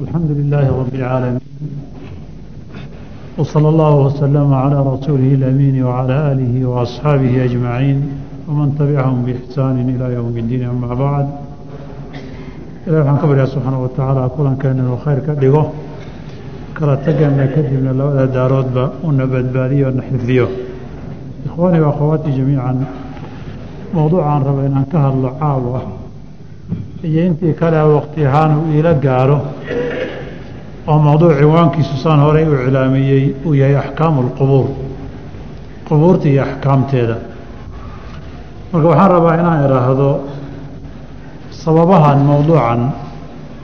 الحمد لله رب العالمين وصلى الله وسلم على رسوله الأمين وعلى آله وأصحابه أجمعين ومن تبعهم بإحسان إلى يوم الدين أما بعد إلى waxaan ka baryaa subxaana wa tacaala kulankeena inuu khayr ka dhigo kala tegana kadibna labada daaroodba una badbaadiyo na xifdiyo ikhwaanii wa akhawaatii jamiican mowduucaan raba inaan ka hadlo caawa iyo intii kale waqti ahaan uu iila gaaro oo mowduuc ciwaankiisu saan horey u cilaamiyey uu yahay axkaamu alqubuur qubuurta iyo axkaamteeda. Marka waxaan rabaa inaan idhaahdo sababahan mowduucan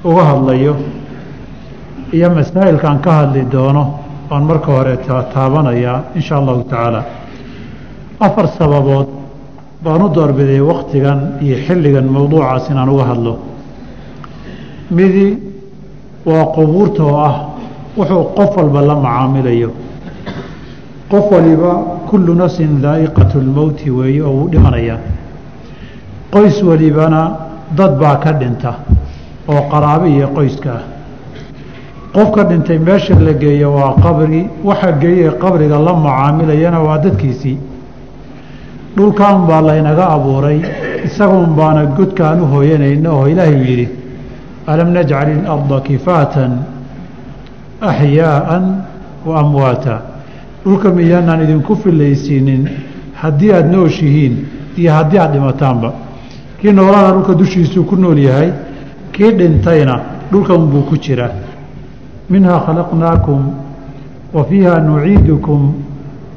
uga hadlayo iyo masaa'ilkan ka hadli doono oan marka hore taabanayaa in sha allahu tacaala. Afar sababood baan u doorbiday waktigan iyo xilligan mowduucaas inaan uga hadlo. Midi waa qubuurta oo ah wuxuu qof walba la macaamilayo. Qof waliba kullu nafsin daa'iqatu lmowti weeye oo wuu dhimanayaa qoys walibana dad baa ka dhinta oo qaraabe iyo qoyska ah. Qofka dhintay meesha la geeyo waa qabri waxa geeyey qabriga la macaamilayana waa dadkiisii dhulkan baa laynaga abuuray. Isagun baana godkaan u hooyanayna oo ilaahay yidhi alam najcal ilarda kifaatan axyaaan wa amwaata. Dhulka miyaanaan idinku filaysiinin haddii aada nooshihiin iyo haddii aada dhimataanba. Kii noolaana dhulka dushiisuu ku nool yahay kii dhintayna dhulkan buu ku jiraa minhaa khalaqnaakum wa fiiha nuciidukum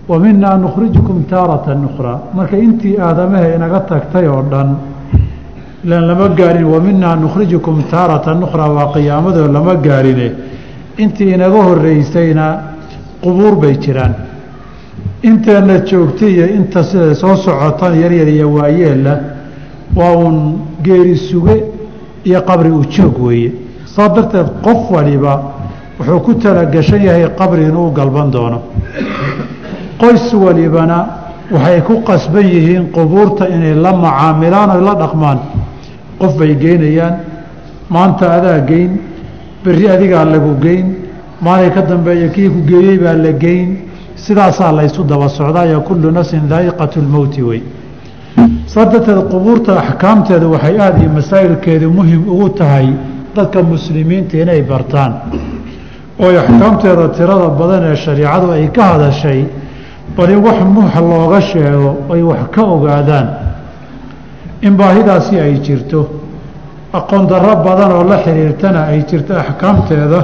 wa minaa nukhrijukum taaratan ukhraa marka intii aadamaha inaga tagtay oo dhan ilaan lama gaarin wa minaa nukhrijukum taaratan ukhraa waa qiyaamadoo lama gaarine intii inaga horeysayna qubuur bay jiraan inteena joogtay iyo inta sida soo socotan yaryar iyo waayeella waa uun geeri suge iyo qabri u joog weeye saa darteed qof waliba wuxuu ku talagashan yahay qabri inuu galban doono qoys walibana waxay ku qasban yihiin qubuurta inay la macaamilaan oy la dhaqmaan. Qof bay geynayaan maanta adaa geyn berri adigaa lagu geyn maalay ka dambeeya kii ku geeyey baa la geyn sidaasaa laysu daba socdaayo kullu nafsin daa'iqatu lmowti wey. Saa darteed qubuurta axkaamteeda waxay aada iyo masaa'ilkeedu muhiim ugu tahay dadka muslimiinta inay bartaan. Ooy axkaamteeda tirada badan ee shariicadu ay ka hadashay bal in wax muxa looga sheego ay wax ka ogaadaan. In baahidaasi ay jirto aqoon darro badan oo la xiriirtana ay jirto axkaamteeda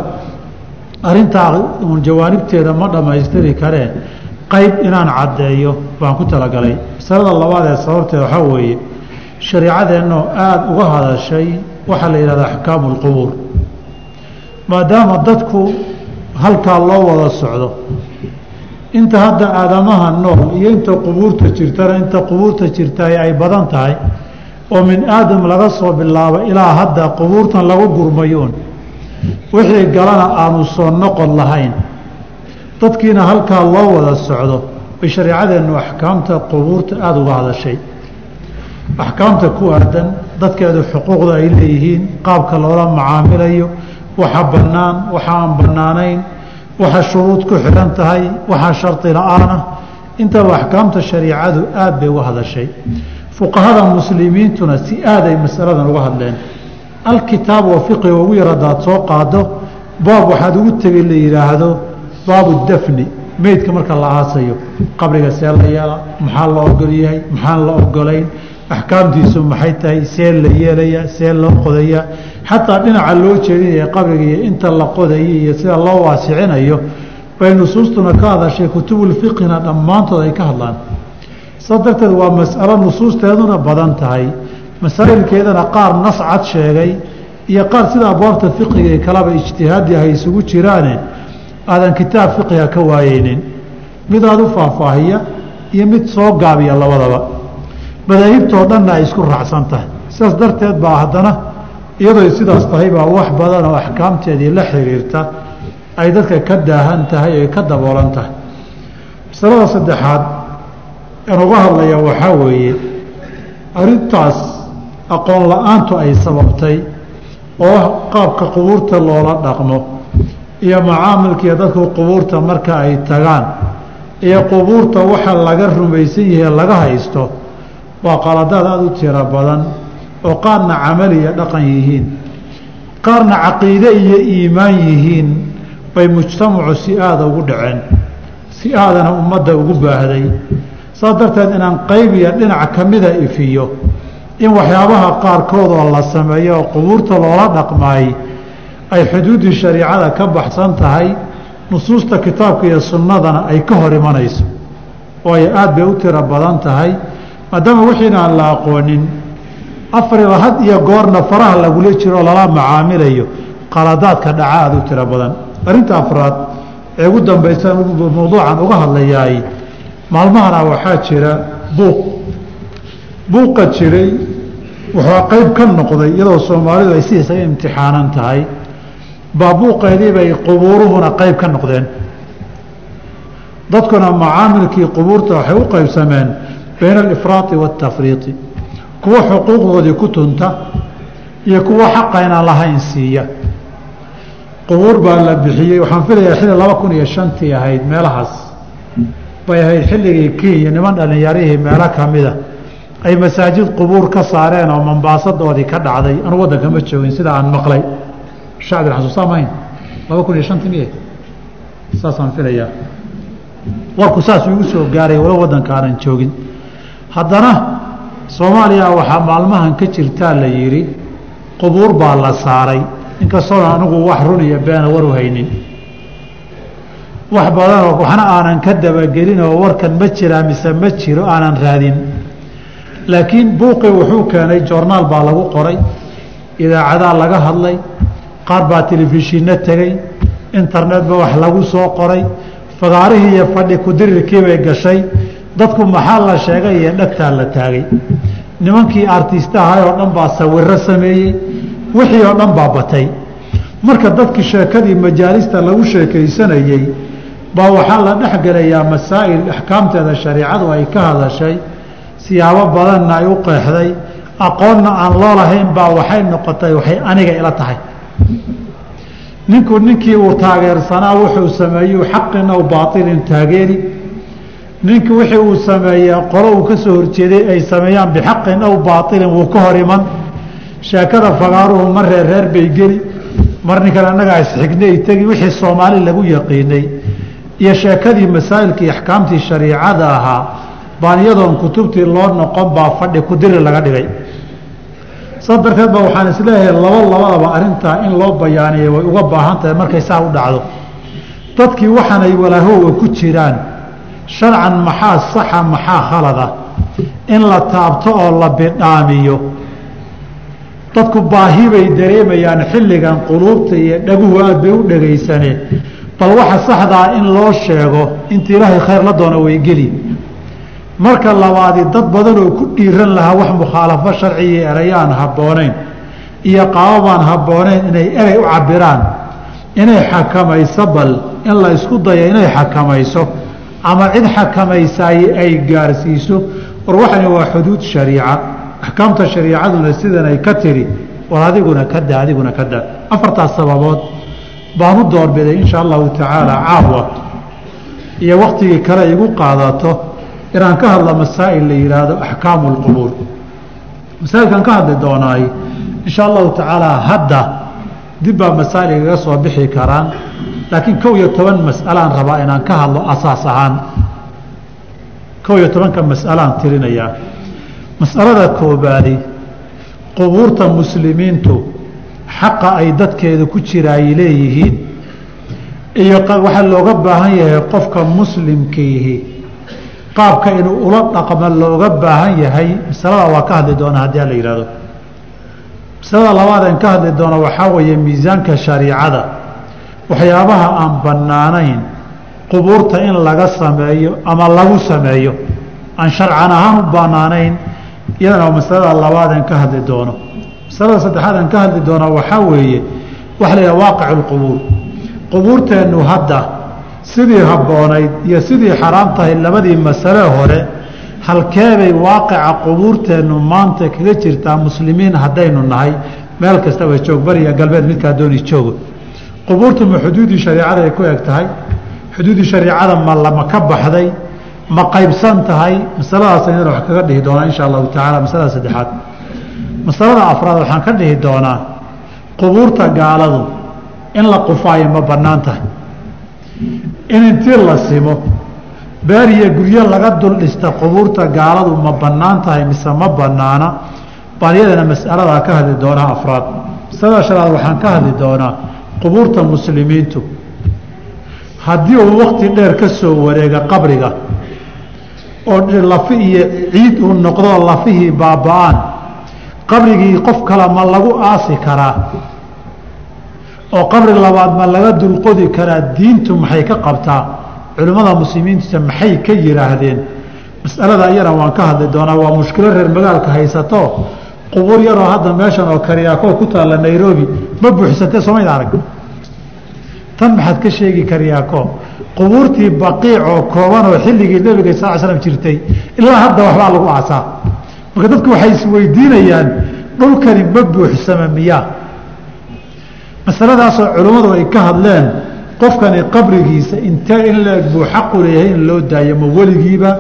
arrintaa uun jawaanibteeda ma dhammaystiri karee. Qayb inaan caddeeyo baan ku talagalay. Masalada labaad ee sababteeda waxaa weeye shariicadeennoo aada uga hadashay waxaa la yidhahda axkaamu alqubuur maadaama dadku halkaa loo wada socdo inta hadda aadamaha nool iyo inta qubuurta jirtana inta qubuurta jirtaay ay badan tahay oo min aadam laga soo bilaabo ilaa hadda qubuurtan lagu gurmayuun wixii galana aanu soo noqon lahayn. Dadkiina halkaa loo wada socdo bay shareecadeennu axkaamta qubuurta aada uga hadashay axkaamta ku aadan dadkeedu xuquuqda ay leeyihiin qaabka loola macaamilayo waxa bannaan waxa aan bannaanayn waxa shuruud ku xidhan tahay waxa shardi la'aanah intaba axkaamta shariicadu aada bay uga hadashay. Fuqahada muslimiintuna si aaday masaladan uga hadleen. Alkitaab wa fiqiga ugu yar haddaad soo qaado baab waxaad ugu tegi la yidhaahdo baabu dafni meydka marka la aasayo. Qabriga see la yeela maxaa la ogol yahay maxaan la ogolayn axkaamtiisu maxay tahay see la yeelayaa see loo qodayaa xataa dhinaca loo jeedinaya qabriga iyo inta la qodayo iyo sida loo waasicinayo bay nusuustuna ka hadashay kutubulfiqhina dhammaantood ay ka hadlaan. Saa darteed waa masalo nusuusteeduna badan tahay. Masaa'ilkeedana qaar nas cad sheegay iyo qaar sida abwaabta fiqiga kalaba ijtihaadi ah isugu jiraane aadan kitaab fiqiga ka waayeynin. Mid aada u faahfaahiya iyo mid soo gaabiya labadaba. Madaahibtoo dhanna ay isku raacsan tahay. Sidaas darteed baa haddana iyadoo sidaas tahay baa wax badan oo axkaamteedii la xiriirta ay dadka ka daahan tahay oy ka daboolan tahay. Masalada saddexaad aan uga hadlaya waxaa weeye arrintaas aqoon la'aantu ay sababtay oo qaabka qubuurta loola dhaqmo iyo macaamilkiiyo dadku qubuurta marka ay tagaan iyo qubuurta waxa laga rumaysan yahe laga haysto waa qaladaad aada u tiro badan oo qaarna camali iyo dhaqan yihiin qaarna caqiide iyo iimaan yihiin bay mujtamacu si aada ugu dhaceen si aadana ummadda ugu baahday. Saas darteed inaan qayb iyo dhinac ka mida ifiyo in waxyaabaha qaarkood oo la sameeyo oo qubuurta loola dhaqmaay ay xuduuddii shariicada ka baxsan tahay nusuusta kitaabka iyo sunnadana ay ka hor imanayso waayo aada bay u tiro badan tahay maadaama wixiina aan la aqoonin afriba had iyo goorna faraha lagula jiro lala macaamilayo qaladaadka dhaca aada u tiro badan. Arrinta afraad ee ugu dambaysa mawduucan uga hadlayaay maalmahana waxaa jira buuq. Buuqa jiray wuxuu qayb ka noqday iyadoo soomaalidu ay si isaga imtixaanan tahay. Baa buuqeedii bay qubuuruhuna qayb ka noqdeen. Dadkuna macaamilkii qubuurta waxay u qaybsameen bayna alifraati waatafriiti kuwo xuquuqdoodii ku tunta iyo kuwo xaqayna lahayn siiya. Qubuur baa la bixiyey. Waxaan filayaa xilli laba kun iyo shantii ahayd meelahaas. Bay ahayd xilligii kenya niman dhallinyarihii meelo kamida ay masaajid qubuur ka saareen oo mambaasadoodii ka dhacday. Anu waddanka ma joogin sida aan maqlay. Shacbin xasuusaa mahayn? Laba kun iyo shantii miye saasaan filayaa. Warku saasuu igu soo gaaray walo waddanka joogin. Haddana soomaaliya waxaa maalmahan ka jirtaa la yidhi qubuur baa la saaray. Inkastoona anigu wax run iyo beena waru haynin. Wax badanoo waxna aanan ka dabagelin oo warkan ma jiraa mise ma jiro aanan raadin. Laakiin buuqii wuxuu keenay joornaal baa lagu qoray. Idaacadaa laga hadlay. Qaar baa telefishinno tegey internetba wax lagu soo qoray. Fagaarihii iyo fadhi kudirirkii bay gashay dadku maxaa la sheegay iyo dhagtaa la taagay. Nimankii artistahay oo dhan baa sawiro sameeyey wixii oo dhan baa batay. Marka dadkii sheekadii majaalista lagu sheekaysanayey baa waxaa la dhexgelayaa masaa'il axkaamteeda shariicadu ay ka hadashay siyaabo badanna ay u qeexday aqoonna aan loo lahayn baa waxay noqotay waxay aniga ila tahay. Ninku ninkii uu taageersanaa wuxuu sameeyey xaqin aw baailin taageeri ninkii wixii uu sameeyey qolo uu ka soo horjeeday ay sameeyaan bixaqin aw baailin wuu ka hor iman. Sheekada fagaaruhu mar reer reer bay geli mar ninkan annagaa isxignay tegi wixii soomaali lagu yaqiinay. Iyo sheekadii masaa'ilkii axkaamtii shariicada ahaa baan iyadoon kutubtii loo noqon baa fadhi kudiri laga dhigay. Saas darteed ba waxaan is leeyahay labo labadaba arrintaa in loo bayaaniyo way uga baahan tahay markay saa u dhacdo. Dadkii waxaanay walaahowga ku jiraan sharcan maxaa saxa maxaa khalada? In la taabto oo la bidhaamiyo dadku baahi bay dareemayaan xilligan quluubta iyo dhaguhu aad bay u dhegaysaneen bal waxa saxdaa in loo sheego inta ilaahay khayr la doona waygeli marka labaadi dad badan oo ku dhiiran lahaa wax mukhaalafo sharciya erayaan habboonayn iyo qaababaan habboonayn inay erey u cabiraan inay xakamayso bal in la isku dayo inay xakamayso ama cid xakamaysaay ay gaarsiiso. War waxani waa xuduud shariica. Axkaamta shariicaduna sidan ay ka tiri. War adiguna ka da adiguna ka da afartaas sababood. Baan u doorbiday insha allahu tacaala caawa iyo waktigii kale igu qaadato inaan ka hadlo masaa'il la yihaahdo axkaamu اlqubuur masaa'ilkan ka hadli doonaay insha allahu tacaala hadda dib baa masaa'il igaga soo bixi karaan laakiin kow iyo toban mas'alaan rabaa inaan ka hadlo asaas ahaan. Kow iyo tobanka mas'alaan tirinayaa. Mas'alada koobaadi qubuurta muslimiintu xaqa ay dadkeeda ku jira leeyihiin iyo waxaa looga baahan yahay qofka muslimkiihi qaabka inuu ula dhaqmo looga baahan yahay. Masalada waa ka hadli doonaa haddii la yihahdo masalada labaadeen ka hadli doona waxaa weeye miisaanka shariicada waxyaabaha aan bannaanayn qubuurta in laga sameeyo ama lagu sameeyo aan sharcan ahaan u bannaanayn iyadana masalada labaadeen ka hadli doono. Masalada saddexaad aan ka hadli doona waxaa weeye waxa la yidhaha waaqic lqubuur qubuurteennu hadda sidii habboonayd iyo sidii xaraam tahay labadii masale hore halkeebay waaqica qubuurteennu maanta kaga jirtaa muslimiin haddaynu nahay meel kastaba joog bariya galbeed midkaa dooni joogo qubuurtu ma xuduudii shareicada ay ku eg tahay? Xuduudii shareicada ma lama ka baxday ma qaybsan tahay? Masaladaas ayadana wax kaga dhihi doonaa insha allahu tacaala masalada saddexaad. Masalada afraad waxaan ka dhihi doonaa qubuurta gaaladu in la qufaayo ma bannaan tahay. In intii la simo beer iyo guryo laga dul dhista qubuurta gaaladu ma bannaan tahay mise ma bannaana? Baan iyadana mas'aladaa ka hadli doonaa afraad. Masalada shanaad waxaan ka hadli doonaa qubuurta muslimiintu. Haddii uu wakti dheer ka soo wareega qabriga oo lafi iyo ciid uu noqdoo lafihii baaba-aan qabrigii qof kale ma lagu aasi karaa oo qabri labaad ma laga dulqodi karaa diintu maxay ka qabtaa? Culimmada muslimiinta maxay ka yidhaahdeen masalada iyana waan ka hadli doonaa waa mushkilo reer magaalka haysato qubuur yaroo hadda meeshan oo karyaakoo ku taalla nairobi ma buuxsatee somayd arag. Tan maxaad ka sheegi karyaako qubuurtii baqiic oo kooban oo xilligii nebiga sal slam jirtay ilaa hadda waxbaa lagu aasaa. Marka dadku waxay isweydiinayaan dhulkani ma buuxsama miyaa masaladaasoo culimmadu ay ka hadleen qofkani qabrigiisa intee in la-eg buu xaqu leeyahay in loo daayo ma weligiiba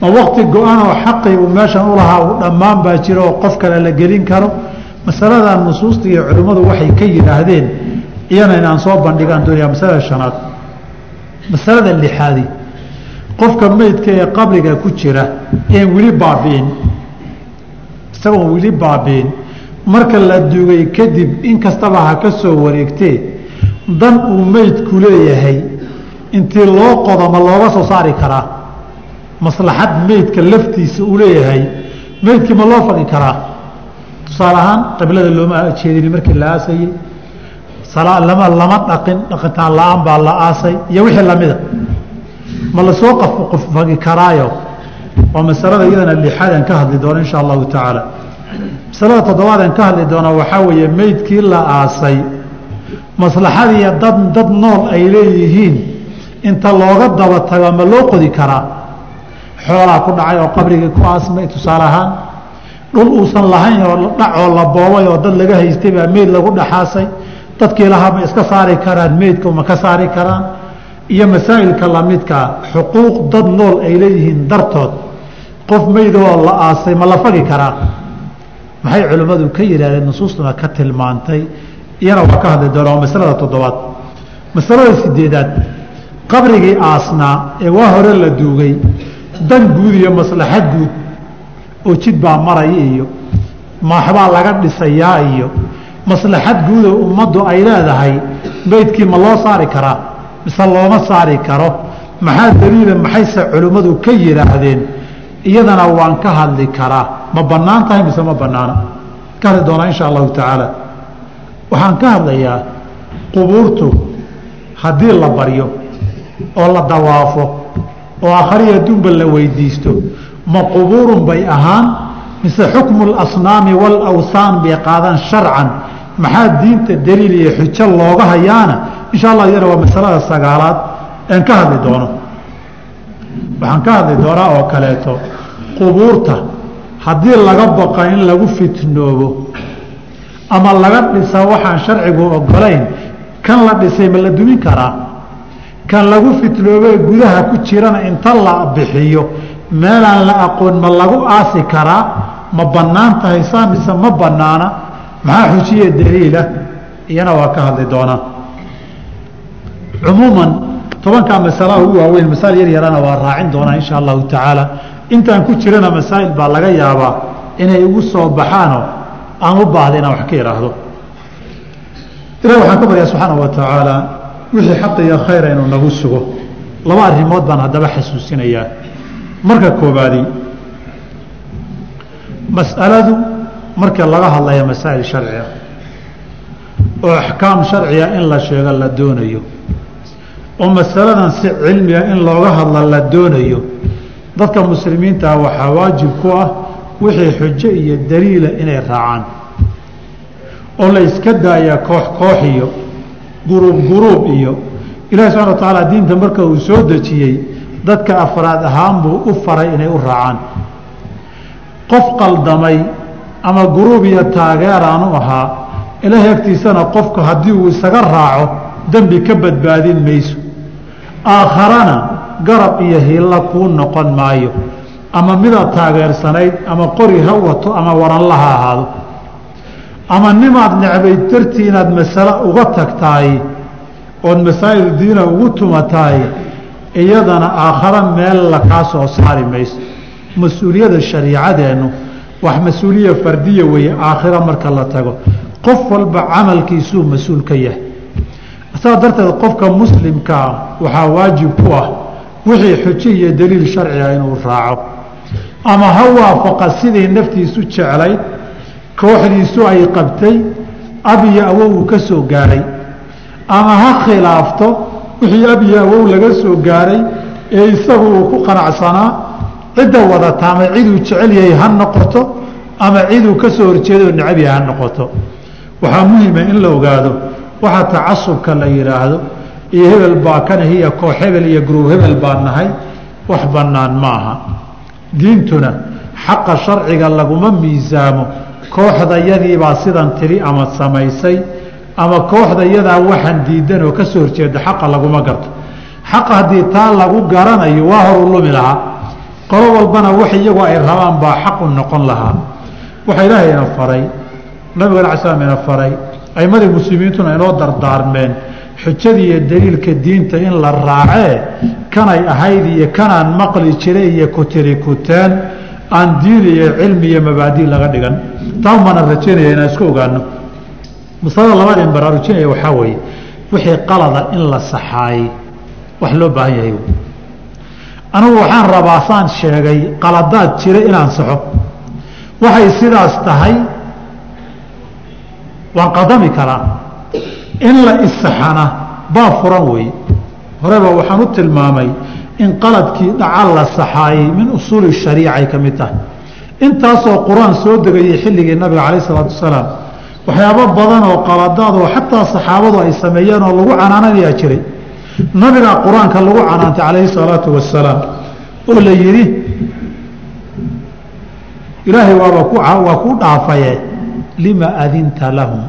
ma wakti go-an oo xaqii uu meeshan u lahaa uu dhammaan baa jiro oo qof kale la gelin karo? Masaladan nusuusta iyo culimmadu waxay ka yidhaahdeen iyana inaan soo bandhigaan doonaya masalada shanaad. Masalada lixaadi qofka meydka ee qabriga ku jira een weli baabi'in isagoon weli baabi'in marka la dugay kadib in kastaba ha ka soo wareegtee dan uu meydku leeyahay intii loo qodo ma looga soo saari karaa maslaxad meydka laftiisa uu leeyahay meydkii ma loo faqi karaa? Tusaale ahaan qiblada looma jeedini markii la aasayey lama lama dhaqin dhaqitaan la'aan baa la aasay iyo wixii lamida ma la soo qfagi karaayo? Waa masalada iyadana lixaadaan ka hadli doono insha allahu tacaala. Masalada toddobaadaan ka hadli doona waxaa weeye meydkii la aasay. Maslaxadiiyo dad dad nool ay leeyihiin inta looga daba tago ma loo qodi karaa xoolaa ku dhacay oo qabrigii ku aasmay tusaale ahaan dhul uusan lahayn oo dhacoo la boobay oo dad laga haystay baa meyd lagu dhaxaasay. Dadkii lahaa ma iska saari karaan meydka ma ka saari karaan. Iyo masaa'ilka lamidkaa xuquuq dad nool ay leeyihiin dartood. Qof meydoo la aasay ma la fagi karaa. Maxay culimmadu ka yidhahdeen nusuustuna ka tilmaantay? Iyana waa ka hadli doona waa masalada toddobaad. Masalada sideedaad qabrigii aasnaa ee waa hore la duugay dan guud iyo maslaxad guud oo jid baa maraya iyo maaxbaa laga dhisayaa iyo maslaxad guudo ummaddu ay leedahay meydkii ma loo saari karaa mise looma saari karo? Maxaa daliila maxayse culimmadu ka yidhaahdeen? Iyadana waan ka hadli karaa. Ma bannaan tahay mise ma bannaana? Ka hadli doonaa insha allahu tacaala. Waxaan ka hadlayaa qubuurtu haddii la baryo oo la dawaafo oo akhriya dumba la weydiisto. Ma qubuurun bay ahaan mise xukmu اlasnaami wاlawsaan bay qaadaan sharcan. Maxaa diinta daliil iyo xujo looga hayaana? Insha allah iyana waa masalada sagaalaad. Een ka hadli doono. Waxaan ka hadli doonaa oo kaleeto. Qubuurta haddii laga baqa in lagu fitnoobo ama laga dhisa waxaan sharcigu ogolayn kan la dhisay ma la dumin karaa kan lagu fitnoobee gudaha ku jirana inta la bixiyo. Meelaan la aqoon ma lagu aasi karaa? Ma bannaan tahay mise ma bannaana? Maxaa xujiye daliila? Iyana waa ka hadli doonaa cumuuman tobankaa masalaha ugu waaweyn masaa'il yar yarana waa raacin doonaa insha allahu tacaala. Intaan ku jirana masaa'il baa laga yaabaa inay igu soo baxaanoo aan u baahda inaan wax ka idhaahdo ilahi waxaan ka baryaa subxaana wa tacaala wixii xaq iyo khayra inuu nagu sugo. Laba arrimood baan haddaba xasuusinayaa. Marka koobaadi mas'aladu marka laga hadlaya masaa'il sharciga oo axkaam sharciga in la sheego la doonayo oo masaladan si cilmiga in looga hadla la doonayo dadka muslimiintaa waxaa waajib ku ah wixii xujo iyo daliila inay raacaan. Oo la iska daaya koox koox iyo guruub guruub iyo ilahi subxana wa tacaala diinta marka uu soo dejiyey dadka afraad ahaan buu u faray inay u raacaan. Qof qaldamay ama guruub iyo taageeraanu ahaa ilaahay agtiisana qofku haddii uu isaga raaco dembi ka badbaadin mayso. Aakharana garab iyo hilla kuu noqon maayo. Ama midaad taageersanayd ama qori ha wato ama waranla ha ahaado ama nimaad necbayd dartii inaad masale uga tagtaay ood masaa'il diina ugu tumataay iyadana aakhare meel la kaa soo saari mayso. Mas'uuliyadda shariicadeennu wax mas'uuliya fardiya weeye aakhiro marka la tago. Qof walba camalkiisuu mas'uul ka yahay. Saas darteed qofka muslimkaa waxaa waajib ku ah wixii xujo iyo daliil sharciga inuu raaco. Ama ha waafaqa sidii naftiisu jeclayd kooxdiisu ay qabtay ab iyo awow uu ka soo gaaray. Ama ha khilaafto wixii ab iyo awow laga soo gaaray ee isagu uu ku qanacsanaa cidda wadata ama ciduu jecel yahay ha noqoto ama ciduu ka soo horjeedoo necab yahay ha noqoto. Waxaa muhima in la ogaado waxaa tacasubka la yidhaahdo iyo hebel baa kana hiya koox hebel iyo guruub hebel baa nahay wax bannaan maaha diintuna xaqa sharciga laguma miisaamo kooxda yadiibaa sidan tiri ama samaysay ama kooxda yadaa waxaan diidan oo ka soo horjeeda xaqa laguma garto. Xaqa haddii taa lagu garanayo waa horu lumi lahaa. Qolo walbana wax iyagu ay rabaan baa xaqu noqon lahaa. Waxa ilaahay ina faray nabigana ala slam ina faray aimadii muslimiintuna inoo dardaarmeen xujadii iyo daliilka diinta in la raacee kanay ahayd iyo kanaan maqli jiray iyo kutiri kuteen aan diin iyo cilmi iyo mabaadi laga dhigan. Taan baana rajaynaya inaan isku ogaano masalada labaad en baraarujinaya waxaa weeye wixii qalada in la saxaayey wax loo baahan yahay. Anigu waxaan rabaa saan sheegay qaladaad jira inaan saxo. Waxay sidaas tahay waan qadami karaa. In la isaxana baa furan weeye. Horeba waxaan u tilmaamay in qaladkii dhaca la saxaayey min usuuli shariica ay ka mid tahay. Intaasoo qur'aan soo degayay xilligii nabiga calayh isalaatu wasalaam waxyaabo badan oo qaladaad oo xataa saxaabadu ay sameeyeen oo lagu canaananayaa jiray. Nabigaa qur'aanka lagu canaantay calayhi salaatu wasalaam oo la yidhi ilaahay waaba waa ku dhaafaye lima adinta lahum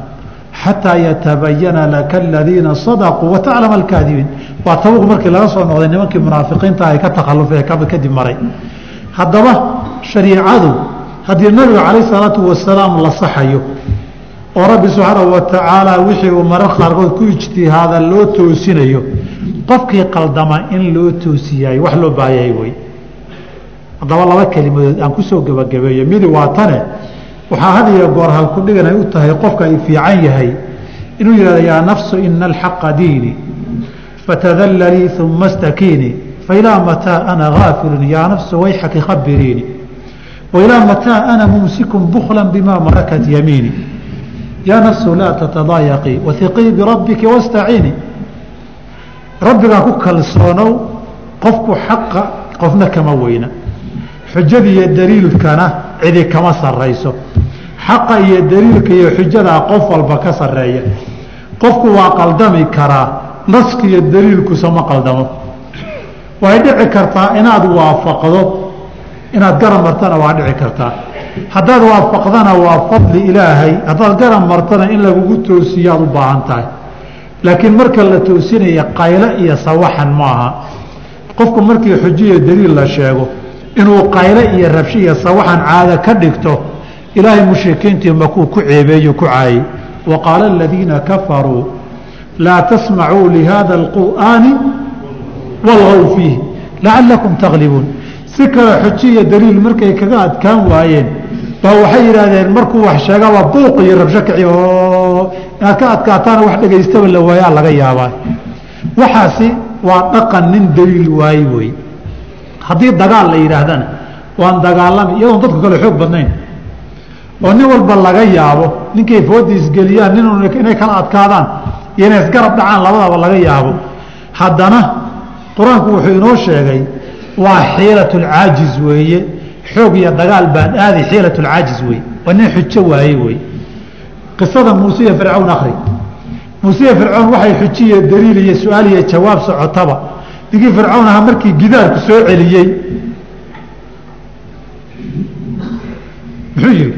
xataa yatabayana laka aladiina sadaquu wataclama alkaadibiin waa tabuq markii laga soo noqday nimankii munaafiqiinta ay ka takhallufee kadib maray. Haddaba shariicadu haddii nabiga calayh salaatu wasalaam la saxayo oo rabbi subxaanahu wa wixii uu marar qaarkood ku ijtihaada loo toosinayo qofkii qaldama in loo toosiyaay wax loo baahayahay wey haddaba laba kelimadood aan ku soo gebagabeeyo midi waa tane waxaa had iyo goor halku dhigan ay u tahay qofka ay fiican yahay inuu yihahdo yaa nafsu ina alxaqa diini fatadallalii uma stakiini failaa mataa ana gaafilun yaa nafsu wayxaki khabiriini wailaa mataa ana mumsikun bukla bima malakat yamiini yaa nafsu laa tatadaayaqii wahiqii birabbiki wastaciini rabbigaa ku kalsoonow qofku xaqa qofna kama weyna xujada iyo daliilkana cidi kama sarayso xaqa iyo daliilka iyo xujadaa qof walba ka sareeya qofku waa qaldami karaa naska iyo daliilkusa ma qaldamo. Way dhici kartaa inaad waafaqdo inaad garab martana waa dhici kartaa. Haddaad waafaqdana waa fadli ilaahay haddaad garab martana in lagugu toosiyaad u baahan tahay. Laakiin marka la toosinaya qayle iyo sawaxan maaha. Qofku markii xujiyo daliil la sheego inuu qayle iyo rabsho iyo sawaxan caada ka dhigto ilaahay mushrikiintii makuu ku ceebeeyo ku caayey wa aladiina kafaruu laa tasmacuu lihada alqur'aani walgow fiih lacalakum taglibuun si kale xujiyo daliil markay kaga adkaan waayeen baa waxay yidhaahdeen markuu wax sheegaba buuq iyo rabsho oo inaad ka adkaataana wax dhegaystaba la waayaa laga yaabaa. Waxaasi waa dhaqan nin daliil waaye wey haddii dagaal la yidhaahdana waan dagaalami iyadoon dadku kale xoog badnayn. Oo nin walba laga yaabo ninkay fooda isgeliyaan nin inay kala adkaadaan iyo inay isgarab dhacaan labadaba laga yaabo. Haddana qur'aanku wuxuu inoo sheegay waa xiilatulcaajiz weeye. Xoog iyo dagaal baan aadi xiilatulcaajiz wey waa nin xujo waaye wey qisada muuse iyo fircawn akri muuse iyo fircoon waxay xujiye daliil iyo su'aal iyo jawaab socotaba ninkii fircawn ahaa markii gidaarku soo celiyey. Muxuu yihi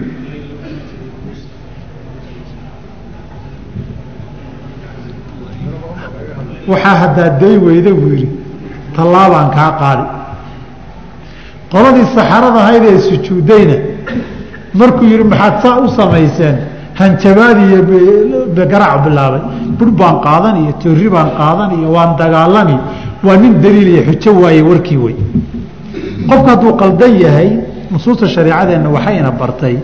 waxaa haddaa day weyda buu yidhi tallaabaan kaa qaadi. Qoladii saxarada ahayd ee sujuudayna markuu yihi maxaad saa u samayseen? Hanjabaadi iyo garac bilaabay. Bur baan qaadan iyo torri baan qaadan iyo waan dagaalani waa nin daliil iyo xujo waaye warkii wey. Qofku hadduu qaldan yahay nusuusta shareicadeenna waxayna bartay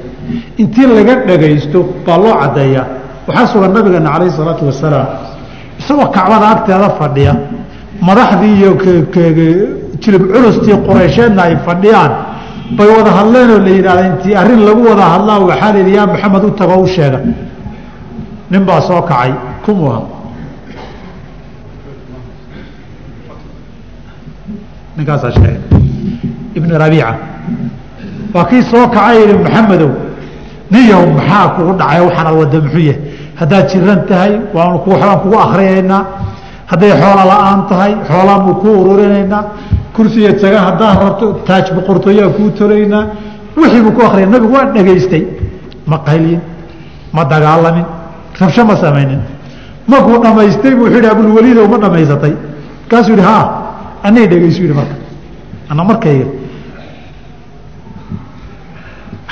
intii laga dhagaysto baa loo caddeeyaa. Waxaa sugan nabigeena calayhi isalaatu wasalaam isagoo kacbada agteeda fadhiya. Madaxdii iyo jilib culustii quraysheedna ay fadhiyaan. Bay wada hadleenoo la yidhahda intii arrin lagu wada hadlaa waxaa la yidhi yaa maxamed u tago u sheega. Nin baa soo kacay kumuha ninkaasaa sheegay ibn rabiica. Waa kii soo kacay yihi maxamedow niyow maxaa kugu dhacay? Waxaana wada muxuu yahay? Haddaad jiran tahay waan waxbaan kugu akhriyaynaa hadday xoola la'aan tahay xoolaan buu kuu ururinaynaa. Kursiga taga haddaad rabto taaj boqortooyaa kuu tolaynaa wixii buu ku akriyay nabigu waa dhegaystay. Ma qaylyin ma dagaalamin rabsho ma samaynin. Markuu dhamaystay buu wuxuu yidhi abulwaliidow ma dhamaysatay markaasuu yidhi haa anay dhegaysu yidhi marka? Ana markayga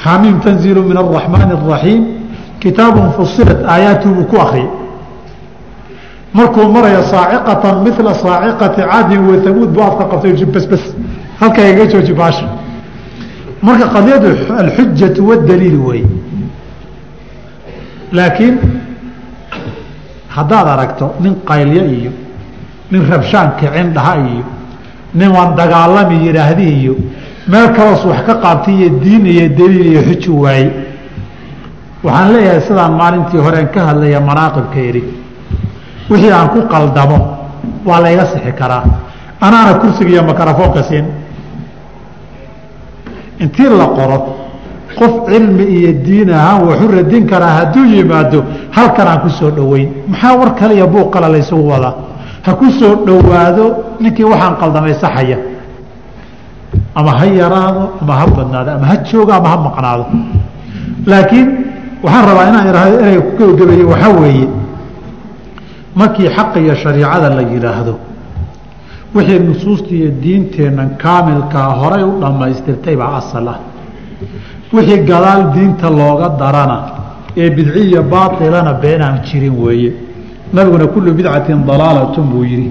xamiim tanziilu min araxmaani araxiim kitaabun fusilat aayaatuhu buu ku akriyay markuu maraya saaciqatan mila saaciqati caadin wathamuud buu afka qabtay basbas halkaa iga jooji baasha. Marka qadiyadu alxujatu wadaliil wey. Laakiin haddaad aragto nin qaylyo iyo nin rabshaan kicin dhaha iyo nin waan dagaalami yidhaahdi iyo meel kaloos wax ka qaabtay iyo diin iyo daliil iyo xuju waaye waxaan leeyahay sidaan maalintii horeen ka hadlaya manaaqibka idhi wixii aan ku qaldamo waa layga sixi karaa. Anaana kursiga iyo makarafoonka siin. Intii la qoro qof cilmi iyo diin ahaan waxu radin karaa hadduu yimaado halkanaan ku soo dhoweyn. Maxaa war kale iyo buuq kale laysugu wadaa ha ku soo dhowaado ninkii waxaan qaldamay saxaya ama ha yaraado ama ha badnaado ama ha joogo ama ha maqnaado. Laakiin waxaan rabaa inaan ihahdo ereyga ku gebagabeeye waxaa weeye. Markii xaqa iyo shariicada la yidhaahdo wixii nusuusta iyo diinteennan kaamilkaa horay u dhammaystirtay baa asal ah. Wixii gadaal diinta looga darana ee bidciya baailana beenaan jirin weeye nabiguna kullu bidcatin dalaalatun buu yidhi.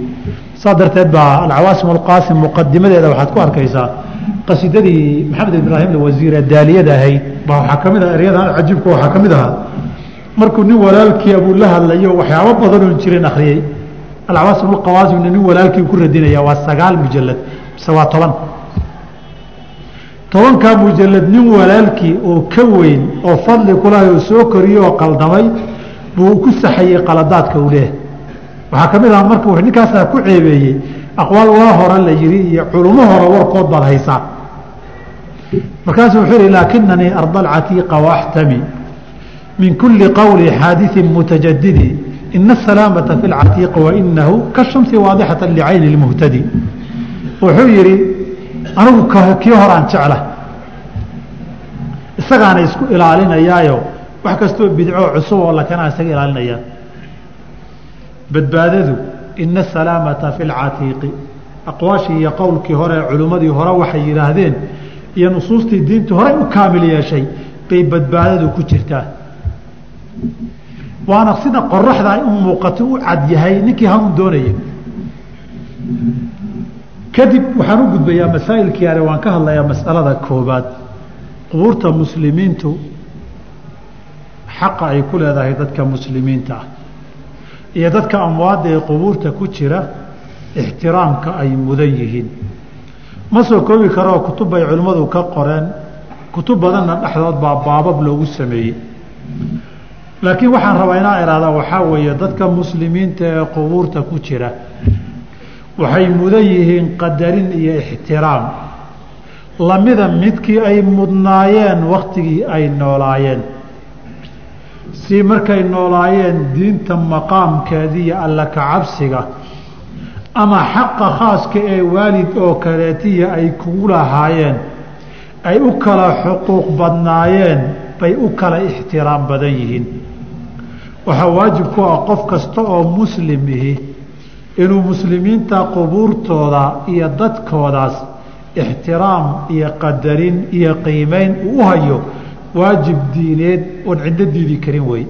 Saas darteed baa alcawaasim alqaasim muqadimadeeda waxaad ku arkaysaa qasiidadii maxamed ibraahim wasiire daaliyada ahayd baa waxaa ka mid ah eryadan cajiibka waxaa ka mid ahaa. Markuu nin walaalkii abuu la hadlayo waxyaabo badanoon jirin akhriyey alcawaasim alqawaasimna nin walaalkii ku radinaya waa sagaal mujalad mise waa toban. Tobankaa mujalad nin walaalkii oo ka weyn oo fadli kulahay oo soo koriye oo qaldamay buu ku saxayey qaladaadka uu leehay waxaa ka mid aha marka w ninkaasaa ku ceebeeyey aqwaal waa hore la yihi iyo culummo hore warkood baad haysaa markaasuu wuxuu yihi laakinanii arda alcatiiqa waaxtami min kuli qowli xaadiثi mutajadidi ina asalaamata fi اlcatiiqi wainahu kashamsi waadixata licayni اlmuhtadi wuxuu yihi anigu kii horaan jecla isagaana isku ilaalinayaayo wax kastoo bidco cusub oo lakanaa isaga ilaalinayaan badbaadadu ina asalaamata fi اlcatiiqi aqwaashii iyo qowlkii hore culimmadii hore waxay yidhaahdeen iyo nusuustii diintu horey u kaamil yeeshay bay badbaadadu ku jirtaa waana sida qoraxda ay u muuqato u cad yahay ninkii hanuun doonaya kadib waxaan u gudbayaa masaa'ilkii ale waan ka hadlayaa masalada koobaad qubuurta muslimiintu xaqa ay ku leedahay dadka muslimiinta ah. Iyo dadka amwaadda ee qubuurta ku jira ixtiraamka ay mudan yihiin. Ma soo koobi karoo kutub bay culimmadu ka qoreen. Kutub badanna dhexdood baa baabab loogu sameeyey. Laakiin waxaan rabaa inaan ihahdaa waxaa weeye dadka muslimiinta ee qubuurta ku jira waxay mudan yihiin qadarin iyo ixtiraam. Lamida midkii ay mudnaayeen waktigii ay noolaayeen si markay noolaayeen diinta maqaamkeediiyo alla ka cabsiga ama xaqa khaaska ee waalid oo kaleetiya ay kugu lahaayeen ay u kala xuquuq badnaayeen bay u kala ixtiraam badan yihiin. Waxaa waajib ku ah qof kasta oo muslim ihi inuu muslimiinta qubuurtooda iyo dadkoodaas ixtiraam iyo qadarin iyo qiimeyn uu u hayo waajib diineed oon ciddo diidi karin wey.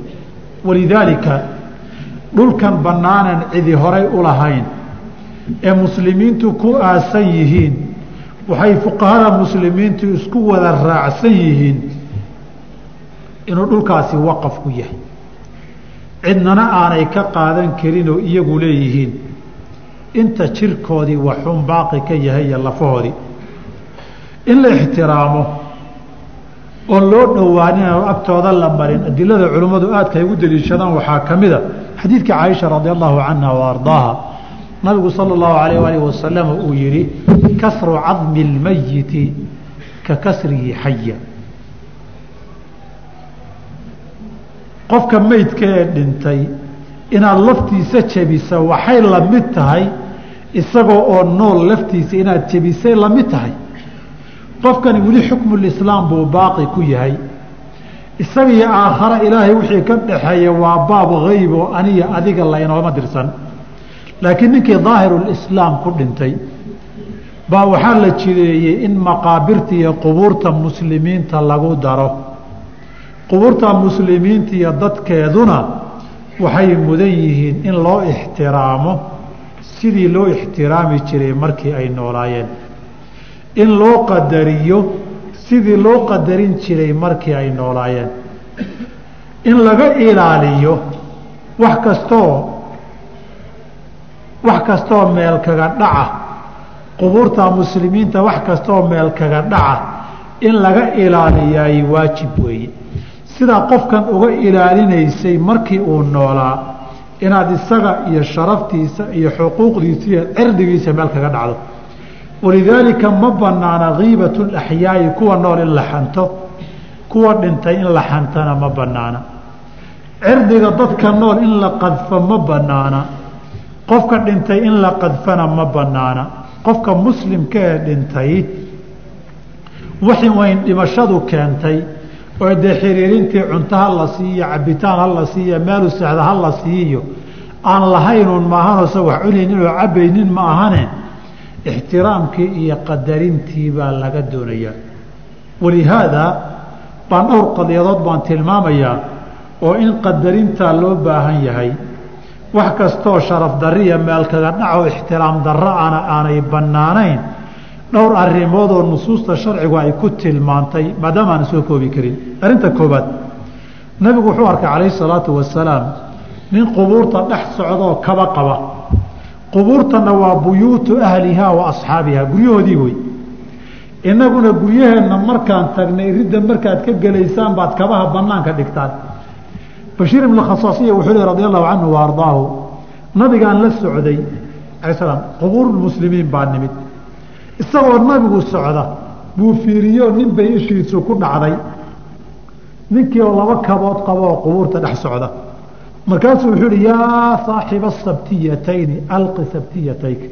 Walidaalika dhulkan bannaanan cidi horay u lahayn ee muslimiintu ku aasan yihiin waxay fuqahada muslimiintu isku wada raacsan yihiin inuu dhulkaasi waqaf ku yahay. Cidnana aanay ka qaadan karinoo iyagu leeyihiin. Inta jirkoodii waxuun baaqi ka yahay iyo lafahoodii. In la ixtiraamo oon loo dhowaanin oo agtooda la marin adilada culimmadu aadka ugu daliishadaan waxaa ka mid a xadiidka caaisha radi allahu canha wa nabigu sala allahu alayh alih wasalam uu yihi kasru cadmi اlmayiti ka kasrihi xaya qofka meydka ee dhintay inaad laftiisa jebisa waxay la mid tahay isagoo oo nool laftiisa inaad jebisay la mid tahay qofkani weli xukmulislaam buu baaqi ku yahay. Isaga iyo aakhare ilaahay wixii ka dhaxeeya waa baab hayb oo aniya adiga la inooma dirsan. Laakiin ninkii daahirulislaam ku dhintay baa waxaa la jideeyey in maqaabirta iyo qubuurta muslimiinta lagu daro. Qubuurta muslimiinta iyo dadkeeduna waxay mudan yihiin in loo ixtiraamo sidii loo ixtiraami jiray markii ay noolaayeen in loo qadariyo sidii loo qadarin jiray markii ay noolaayeen. In laga ilaaliyo wax kastoo wax kastoo meel kaga dhaca qubuurta muslimiinta wax kastoo meel kaga dhaca in laga ilaaliyaay waajib weeye. Sidaa qofkan uga ilaalinaysay markii uu noolaa inaad isaga iyo sharaftiisa iyo xuquuqdiisa iyo cirdigiisa meel kaga dhacdo walidaalika ma banaana kiibat laxyaai kuwa nool in la xanto kuwa dhintay in la xantana ma banaana cirdiga dadka nool in la qadfo ma banaana qofka dhintay in la qadfana ma banaana qofka muslimka ee dhintay wayn dhimashadu keentay oo dee xiriirintii cunto ha la siiyo cabitaan ha la siiyo meelu sexda ha la siiyo aan lahaynuun maahanoo se wax cunaynin oo cabaynin ma ahane ixtiraamkii iyo qadarintii baa laga doonayaa walihaada baan dhowr qadiyadood baan tilmaamayaa oo in qadarintaa loo baahan yahay wax kastoo sharaf darriya meel kaga dhaco ixtiraam darro ana aanay bannaanayn dhowr arrimoodoo nusuusta sharcigu ay ku tilmaantay maadaama aan soo koobi karin arrinta koobaad nabigu wuxuu arkay calayhi salaatu wasalaam nin qubuurta dhex socdaoo kaba qaba qubuurtana waa buyuutu ahlihaa wa asxaabihaa. Guryahoodii wey innaguna guryaheenna markaan tagnay ridda markaad ka gelaysaan baad kabaha banaanka dhigtaan. Bashiir ibn khasaasiya wuxuu lehi radi allahu canhu wa ardaahu nabigaan la socday alay slam qubuurmuslimiin baa nimid. Isagoo nabigu socda buu fiiriyo nin bay ishiisu ku dhacday. Ninkii oo laba kabood qabo oo qubuurta dhex socda markaasuu wuxuu ihi yaa saaxiba sabtiyatayni alqi sabtiyatayka.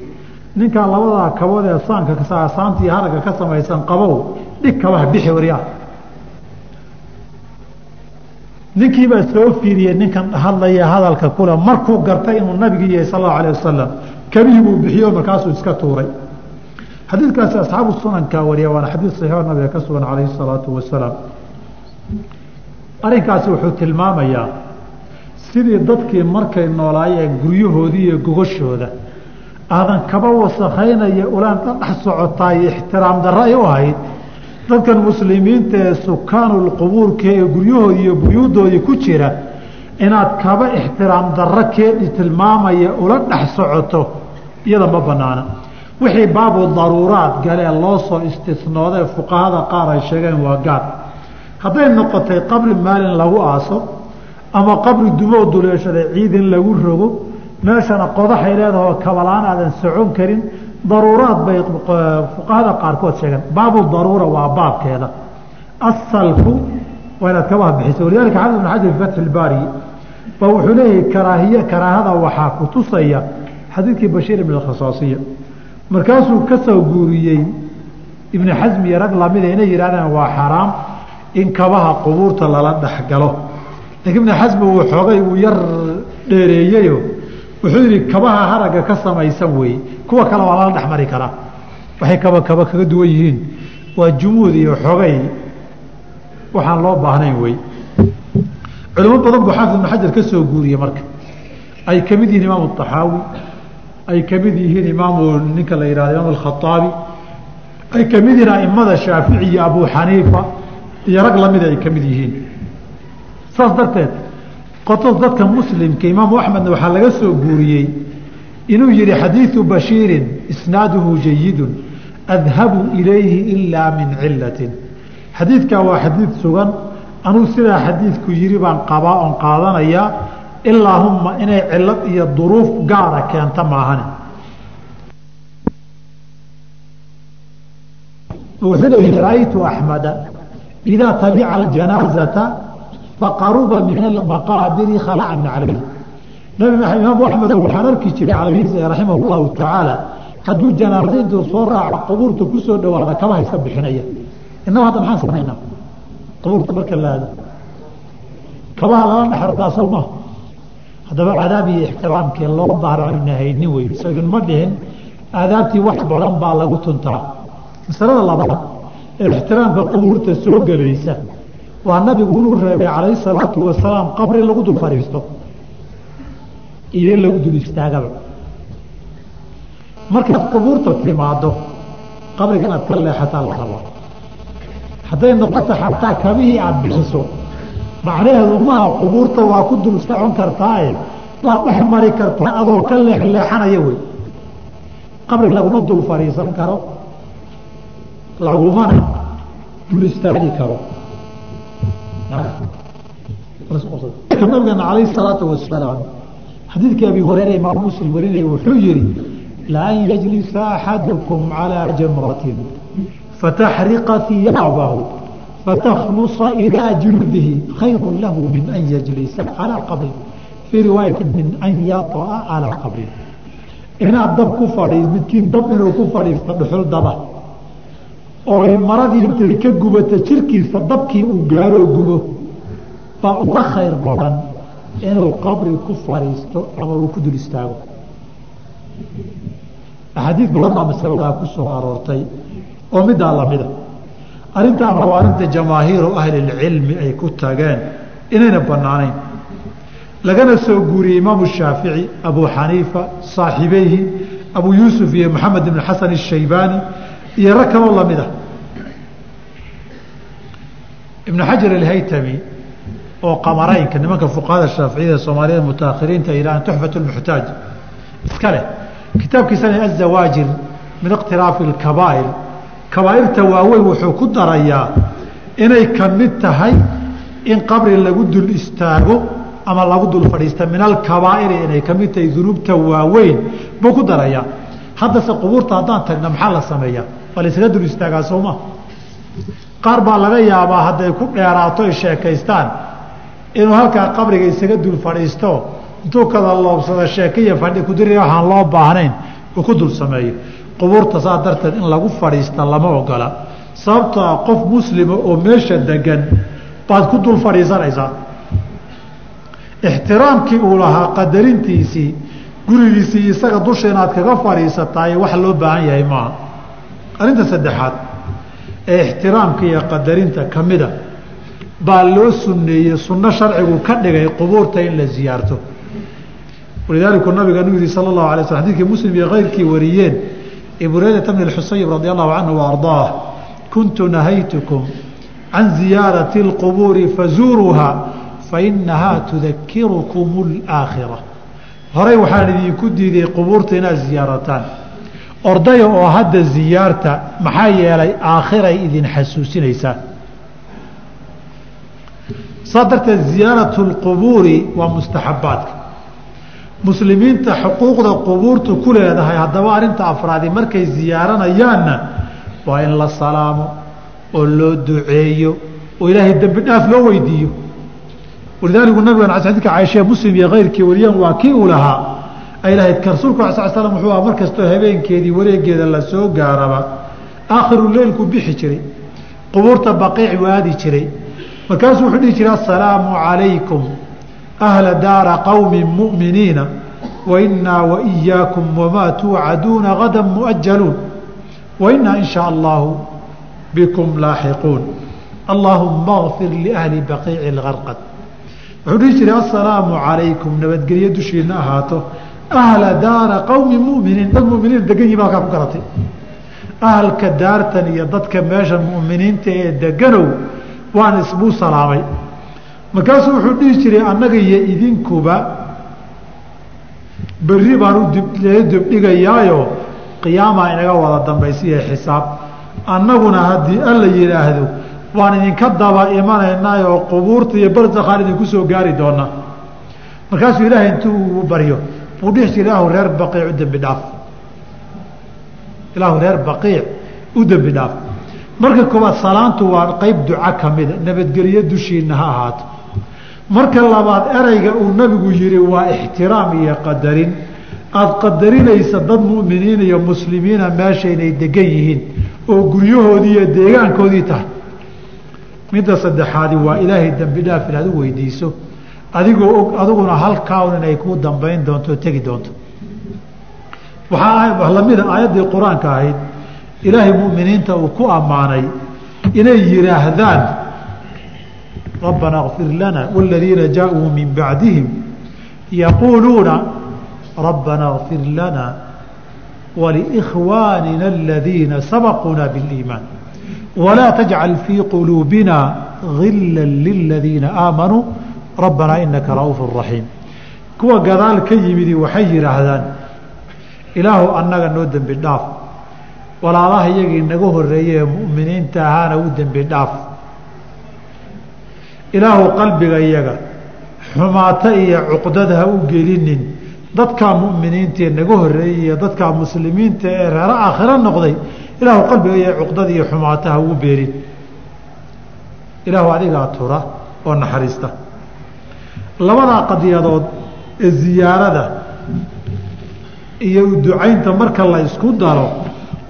Ninkaa labadaa kabood ee saanka saantii haragga ka samaysan qabow dhig kabaha bixi waryaa ninkiibaa soo fiiriyey ninkan hadlaya hadalka kule markuu gartay inuu nabigi yahay sal allahu alah wasalam kabihii buu bixiyo markaasuu iska tuuray. Xadiidkaasi asxaabu sunankaa wariya waana xadiid saxiixo nabiga ka sugan calayhi salaatu wasalaam. Arrinkaasi wuxuu tilmaamayaa sidii dadkii markay noolaayeen guryahoodii iyo gogashooda aadan kaba wasakhaynaya ulaan dhex socotaay ixtiraam darro ay u ahayd. Dadkan muslimiinta ee sukaanulqubuurka ee guryahoodii iyo buyuudoodii ku jira inaad kaba ixtiraam darro keedhi tilmaamaya ula dhex socoto iyada ma banaana wixii baabu daruuraad galee loo soo istisnoodee fuqahada qaar ay sheegeen waa gaar. Hadday noqotay qabri maalin lagu aaso ama qabri dumoo duleeshaday ciid lagu rogo. Meeshana qodaxay leedahoo kabalaan aadan socon karin. Daruuraad bay fuqahada qaarkood sheegeen. Baabu daruura waa baabkeeda. Asalku waa inaad kabaha bixiso. Walidalika xafid ibn xajar fi fatxi ilbaari ba wuxuu leeyahay karaahiye karaahada waxaa ku tusaya xadiidkii bashiir ibn alkhasaasiya. Markaasuu ka soo guuriyey ibni xasmi iyo rag lamida inay yidhahdeen waa xaraam in kabaha qubuurta lala dhexgalo lakiin ibni xasmi uu xoogay uu yar dheereeyeyo. Wuxuu yidhi kabaha haragga ka samaysan weeye kuwa kale waa lala dhexmari karaa waxay kaba kaba kaga duwan yihiin. Waa jumuud iyo xogay waxaan loo baahnayn wey. Culimo badan buu xaafid ibnu xajar ka soo guuriyey marka. Ay ka mid yihiin imaamu طaxaawi ay ka mid yihiin imaamu ninka la yihahdo imaam alkhaaabi ay ka mid yihiin aimada shaafici iyo abu xaniifa iyo rag lamida ay ka mid yihiin saas darteed qotos dadka muslimka imaamu axmedna waxaa laga soo guuriyey inuu yihi xadiidu bashiirin isnaaduhu jayidun adhabu ilayhi ilaa min cilatin xadiidkaa waa xadiid sugan anuu sidaa xadiidku yihi baan qabaa oon qaadanayaa ilaahumma inay cilad iyo duruuf gaara keenta maahane wuxuu leeyahi raaytu axmada idaa tabica janaaزata faqaruba maqaadiri khalaca min calabihi nabi maxamed imaam axmed waxaan arki jiray calabihiisa raximah llahu tacaala hadduu janaasa intuu soo raaco qubuurta ku soo dhawaada kama haysta bixinaya inaba hadda maxaan samaynaa qubuurta marka laada kabaha lala dhaxartaa sow maaha haddaba cadaab iyo ixtiraamkee loo baaracayna haynin wey isagan ma dhihin aadaabtii wax badan baa lagu tuntaa masalada labaad ee ixtiraamka qubuurta soo gelaysa waa nabigu inuu reebay calayhi salaatu wasalaam qabri lagu dul fadhiisto iyo lagu dul istaagaba markaad qubuurta timaado qabriga inaad ka leexataa la rabaa hadday noqoto xataa kabihii aada bixiso. Macnaheedu maha qubuurta waa ku dul socon kartaae waa dhex mari kartaa adoo ka leexleexanaya wey. Qabriga laguma dul fadhiisan karo. Lagumana dul istaagi karo nabigana alayh salaatu wasalaam xadiidkii abi hureyre imaam muslim warinaya wuxuu yihi laan yajlisa axadukum calىa jamratin fataxriqa hiyaabahu fataklusa ilaa junudihi khayru lahu min an yajlisa calىa qabri fii riwaayati min an yaطa calىa qabri inaad dab ku fadhii midkiin dab inuu ku fadhiisto dhuxul daba oo maradii intay ka gubata jirkiisa dabkii uu gaaroo gubo baa uga khayr badan inuu qabri ku fadhiisto ama uu ku dul istaago. Axaadiid badan baa soo aroortay oo middaa lamida arrintaana waa arrinta jamaahiiru ahlilcilmi ay ku tageen inayna banaanayn lagana soo guuriyey imaamu shaafici abu xaniifa saaxiibeyhi abu yuusuf iyo maxamed ibn xasan ashaybaani iyo rag kaloo lamida ibnu xajar alhaytami oo qamaraynka nimanka fuqahada shaaficiyada soomaaliyada mutaakhiriinta yidhahaan tuxfat lmuxtaaj iska leh. Kitaabkiisana azawaajir min iqtiraafi alkabaa'ir kabaa'irta waaweyn wuxuu ku darayaa inay ka mid tahay in qabri lagu dul istaago ama lagu dul fadhiista. Min alkabaa'iri inay ka mid tahay dunuubta waaweyn buu ku darayaa. Haddase qubuurta haddaan tagna maxaa la sameeyaa waa la isaga dul istaagaa sooma. Qaar baa laga yaabaa hadday ku dheeraato ay sheekaystaan. Inuu halkaa qabriga isaga dul fadhiisto intuu kada loobsado sheekaiyo fadhi kudiri waxaan loo baahnayn uu ku dul sameeyo. Qubuurta saa darteed in lagu fadhiista lama ogola. Sababtoo ah qof muslima oo meesha degan baad ku dul fadhiisanaysaa. Ixtiraamkii uu lahaa qadarintiisii gurigiisii isaga dusha inaad kaga fadhiisataay wax loo baahan yahay maaha arrinta saddexaad ee ixtiraamka iyo qadarinta ka mida baa loo suneeyey sunno sharcigu ka dhigay qubuurta in la ziyaarto. Walidaalika nabiga nu yihi sala allahu alay sl xadidkii muslim iyo keyrkii wariyeen ibureydata bn xusayb radi allahu canhu waardaah kuntu nahaytukum can ziyaarati اlqubuuri fazuuruuha fainahaa tudakirukum اlaakhira horey waxaan idinku diiday qubuurta inaad ziyaarataan ordaya oo hadda ziyaarta maxaa yeelay aakhiray idin xasuusinaysaa saa darteed ziyaaratu اlqubuuri waa mustaxabaadka. Muslimiinta xuquuqda qubuurtu ku leedahay haddaba arrinta afraadi markay ziyaaranayaanna waa in la salaamo oo loo duceeyo oo ilaahay dembi dhaaf loo weydiiyo. Walidaaliku nabigan xadidka caaisha muslim iyo keyrkii wariyaan waa kii uu lahaa ay lahayd rasuulku ala sl slam wuxuu aha mar kastoo habeenkeedii wareegeeda la soo gaaraba aakhiru leylku bixi jiray qubuurta baqiic waadi jiray. Markaasuu wuxuu dhihi jiray assalaamu calaykum ahla daara qowmi mu'miniina wainaa waiyaakum wamaa tuucaduuna gada muajaluun wainaa in shaa allahu bikum laaxiquun. Allaahuma kfir liahli baqiici اlgarqad wuxuu dhihi jiray assalaamu calaykum nabadgelyo dushiina ahaato ahla daara qowmi muminiin dad muminiin degan yihiin halkaa ku garatay ahalka daartan iyo dadka meesha muminiinta ee deganow waan isbuu salaamay markaasuu wuxuu dhihi jiray annaga iyo idinkuba berri baan udiblee dibdhigayaayo qiyaamaa inaga wada dambaysiiyo xisaab annaguna haddii alla yidhaahdo waan idinka daba imanaynaa oo qubuurta iyo barzakhaan idinku soo gaari doonaa markaasuu ilaahay intuu baryo buu dhihi jira ilaahu reer baqiic u dembi dhaaf. Ilaahu reer baqiic u dembi dhaaf. Marka koowaad salaantu waa qeyb duca ka mida nabadgelyo dushiina ha ahaato. Marka labaad ereyga uu nabigu yihi waa ixtiraam iyo qadarin. Aada qadarinaysa dad mu'miniin iyo muslimiina meesha inay degan yihiin oo guryahoodii iyo deegaankoodii tahay. Midda saddexaadi waa ilaahay dembi dhaaf inaad u weydiiso adigoo og adiguna halkaaun inay kuu dambayn doonto o tegi doonto waxaa lamida aayaddii qur-aanka ahayd ilaahay mu'miniinta uu ku ammaanay inay yidhaahdaan rabbana kfir lana wاladiina jaaءuu min bacdihim yaquuluuna rabbana kfir lana walikhwaanina aladiina sabaquuna biاliimaan walaa tajcal fii quluubina gila liladiina aamanuu rabbanaa inaka ra'uuf raxiim kuwa gadaal ka yimidi waxay yidhaahdaan ilaahu annaga noo dembi dhaaf. Walaalaha iyagii naga horeeye ee mu'miniinta ahaana u dembi dhaaf. Ilaahu qalbiga iyaga xumaato iyo cuqdad ha u gelinin. Dadkaa mu'miniintaee naga horeeyey iyo dadkaa muslimiinta ee reero aakhiro noqday ilaahu qalbiga iyo cuqdad iyo xumaato ha ugu beerin. Ilaahu adigaa tura oo naxariista labadaa qadiyadood ee ziyaarada iyo ducaynta marka la isku daro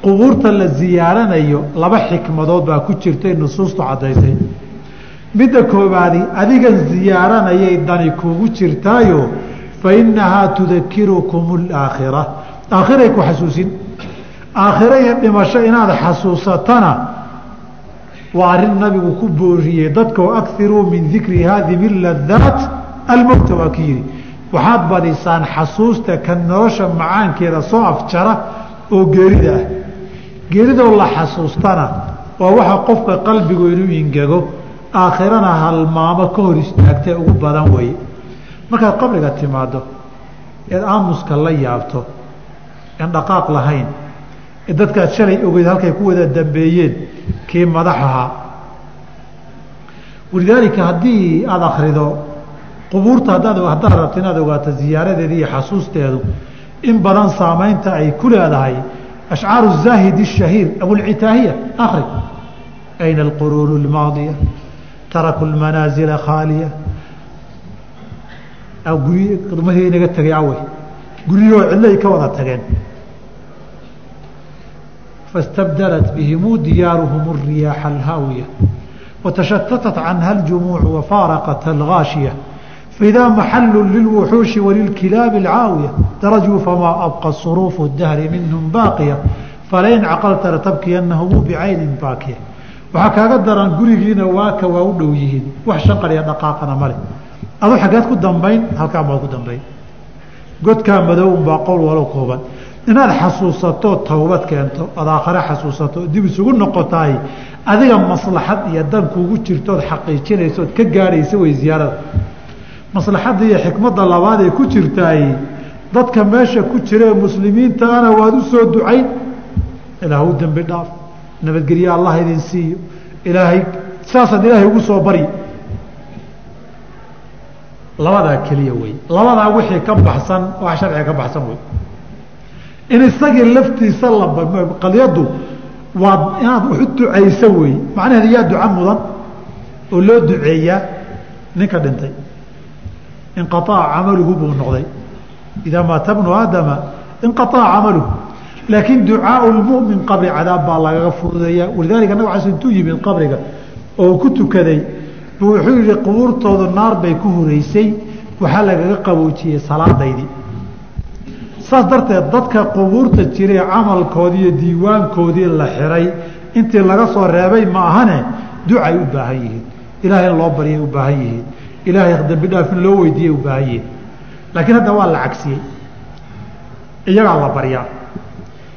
qubuurta la ziyaaranayo laba xikmadood baa ku jirtay nusuustu caddaysay. Midda koobaadi adigan ziyaaranayay dani kugu jirtaayo fa innahaa tudakirukum alaakhira aakhiray ku xasuusin. Aakhiro iyo dhimasho inaad xasuusatana waa arrin nabigu ku booriyey dadkao akiruu min dikri haadihi ladaat almowta waa ki yidhi waxaad badisaan xasuusta ka nolosha macaankeeda soo afjara oo geerida ah. Geeridoo la xasuustana waa waxa qofka qalbigu inuu ingego. Aakhirana halmaamo ka hor istaagtee ugu badan weeye markaad qabriga timaado eed aamuska la yaabto en dhaqaaq lahayn ee dadkaad shalay ogeyd halkay ku wada dambeeyeen kii madax ahaa. Walidaalika haddii aada akrido qubuurta haddaad haddaad rabto inaad ogaato ziyaaradeeda iyo xasuusteedu in badan saamaynta ay ku leedahay ashcaaru zaahid الshahiir abulcitaahiya akri ayna alquruun اlmaadiya taraku lmanaazila khaaliya gurmahii inaga tegay awey guryahoo cidlay ka wada tageen faاstabdalat bihimuu diyaaruhum الriyaaxa alhaawiya watashatatat canha اljumuuc wafaaraqat algaashiya فإdا محل للوحوuشhi وللكiلاaب الcاaوية darجوا فmا أبقى صروف الدهر minهم باقية فlain cقلta لتبkiyanahم بعayni bاakية waxaa kaaga daran gurigiina waaka waa u dhow yihiin wax shanqariya dhaqaaqana male adu xageed ku dambayn halkaan baad ku dambayn godkaa madown baa qowl walo kooban inaad xasuusato towbad keento ood aakhare xasuusato dib isugu noqotaay adiga maslaxad iyo dan kuugu jirtood xaqiijinaysa ood ka gaadhaysa way ziyaarada maslaxadda iyo xikmadda labaad ee ku jirtaay dadka meesha ku jira ee muslimiintaana waad u soo ilaah u dembi dhaaf nabadgelye allah idin siiyo. Ilaahay saasaad ilaahay ugu soo bari. Labadaa keliya wey. Labadaa wixii ka baxsan wax sharciga ka baxsan wey. In isagii laftiisa la qadiyaddu waa inaad waxu ducayso wey. Macnaheedu yaa duca mudan oo loo duceeyaa ninka dhintay inqaaca camaluhu buu noqday idaa maata bnu aadama inqaaca camaluhu laakiin ducaau lmumin qabri cadaab baa lagaga fududeeyaa walidaalika nabig ala intuu yimid qabriga oo ku tukaday buu wuxuu yihi qubuurtoodu naar bay ku horeysay waxaa lagaga qaboojiyey salaadaydii saas darteed dadka qubuurta jiray camalkoodii iyo diiwaankoodii la xiray intii laga soo reebay ma ahane ducay u baahan yihiin ilaahay loo baryay u baahan yihiin ilaahay dambi dhaaf in loo weydiiyey u baahan yihiin laakiin hadda waa la cagsiyey iyagaa la baryaa.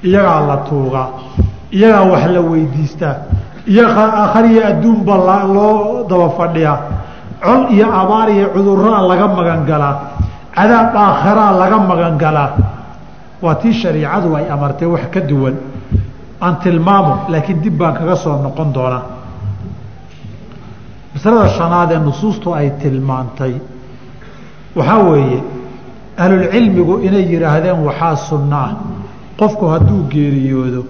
Iyagaa la tuugaa iyagaa wax la weydiistaa iyaga akhriya adduunba loo daba fadhiyaa. Col iyo abaar iyo cudurraa laga magangalaa cadaab aakhiraa laga magangalaa waa tii shariicadu ay amartay wax ka duwan. Aan tilmaamo laakiin dib baan kaga soo noqon doonaa masalada shanaad ee nusuustu ay tilmaantay waxaa weeye ahlulcilmigu inay yidhaahdeen waxaa sunno ah. Qofku hadduu geeriyoodo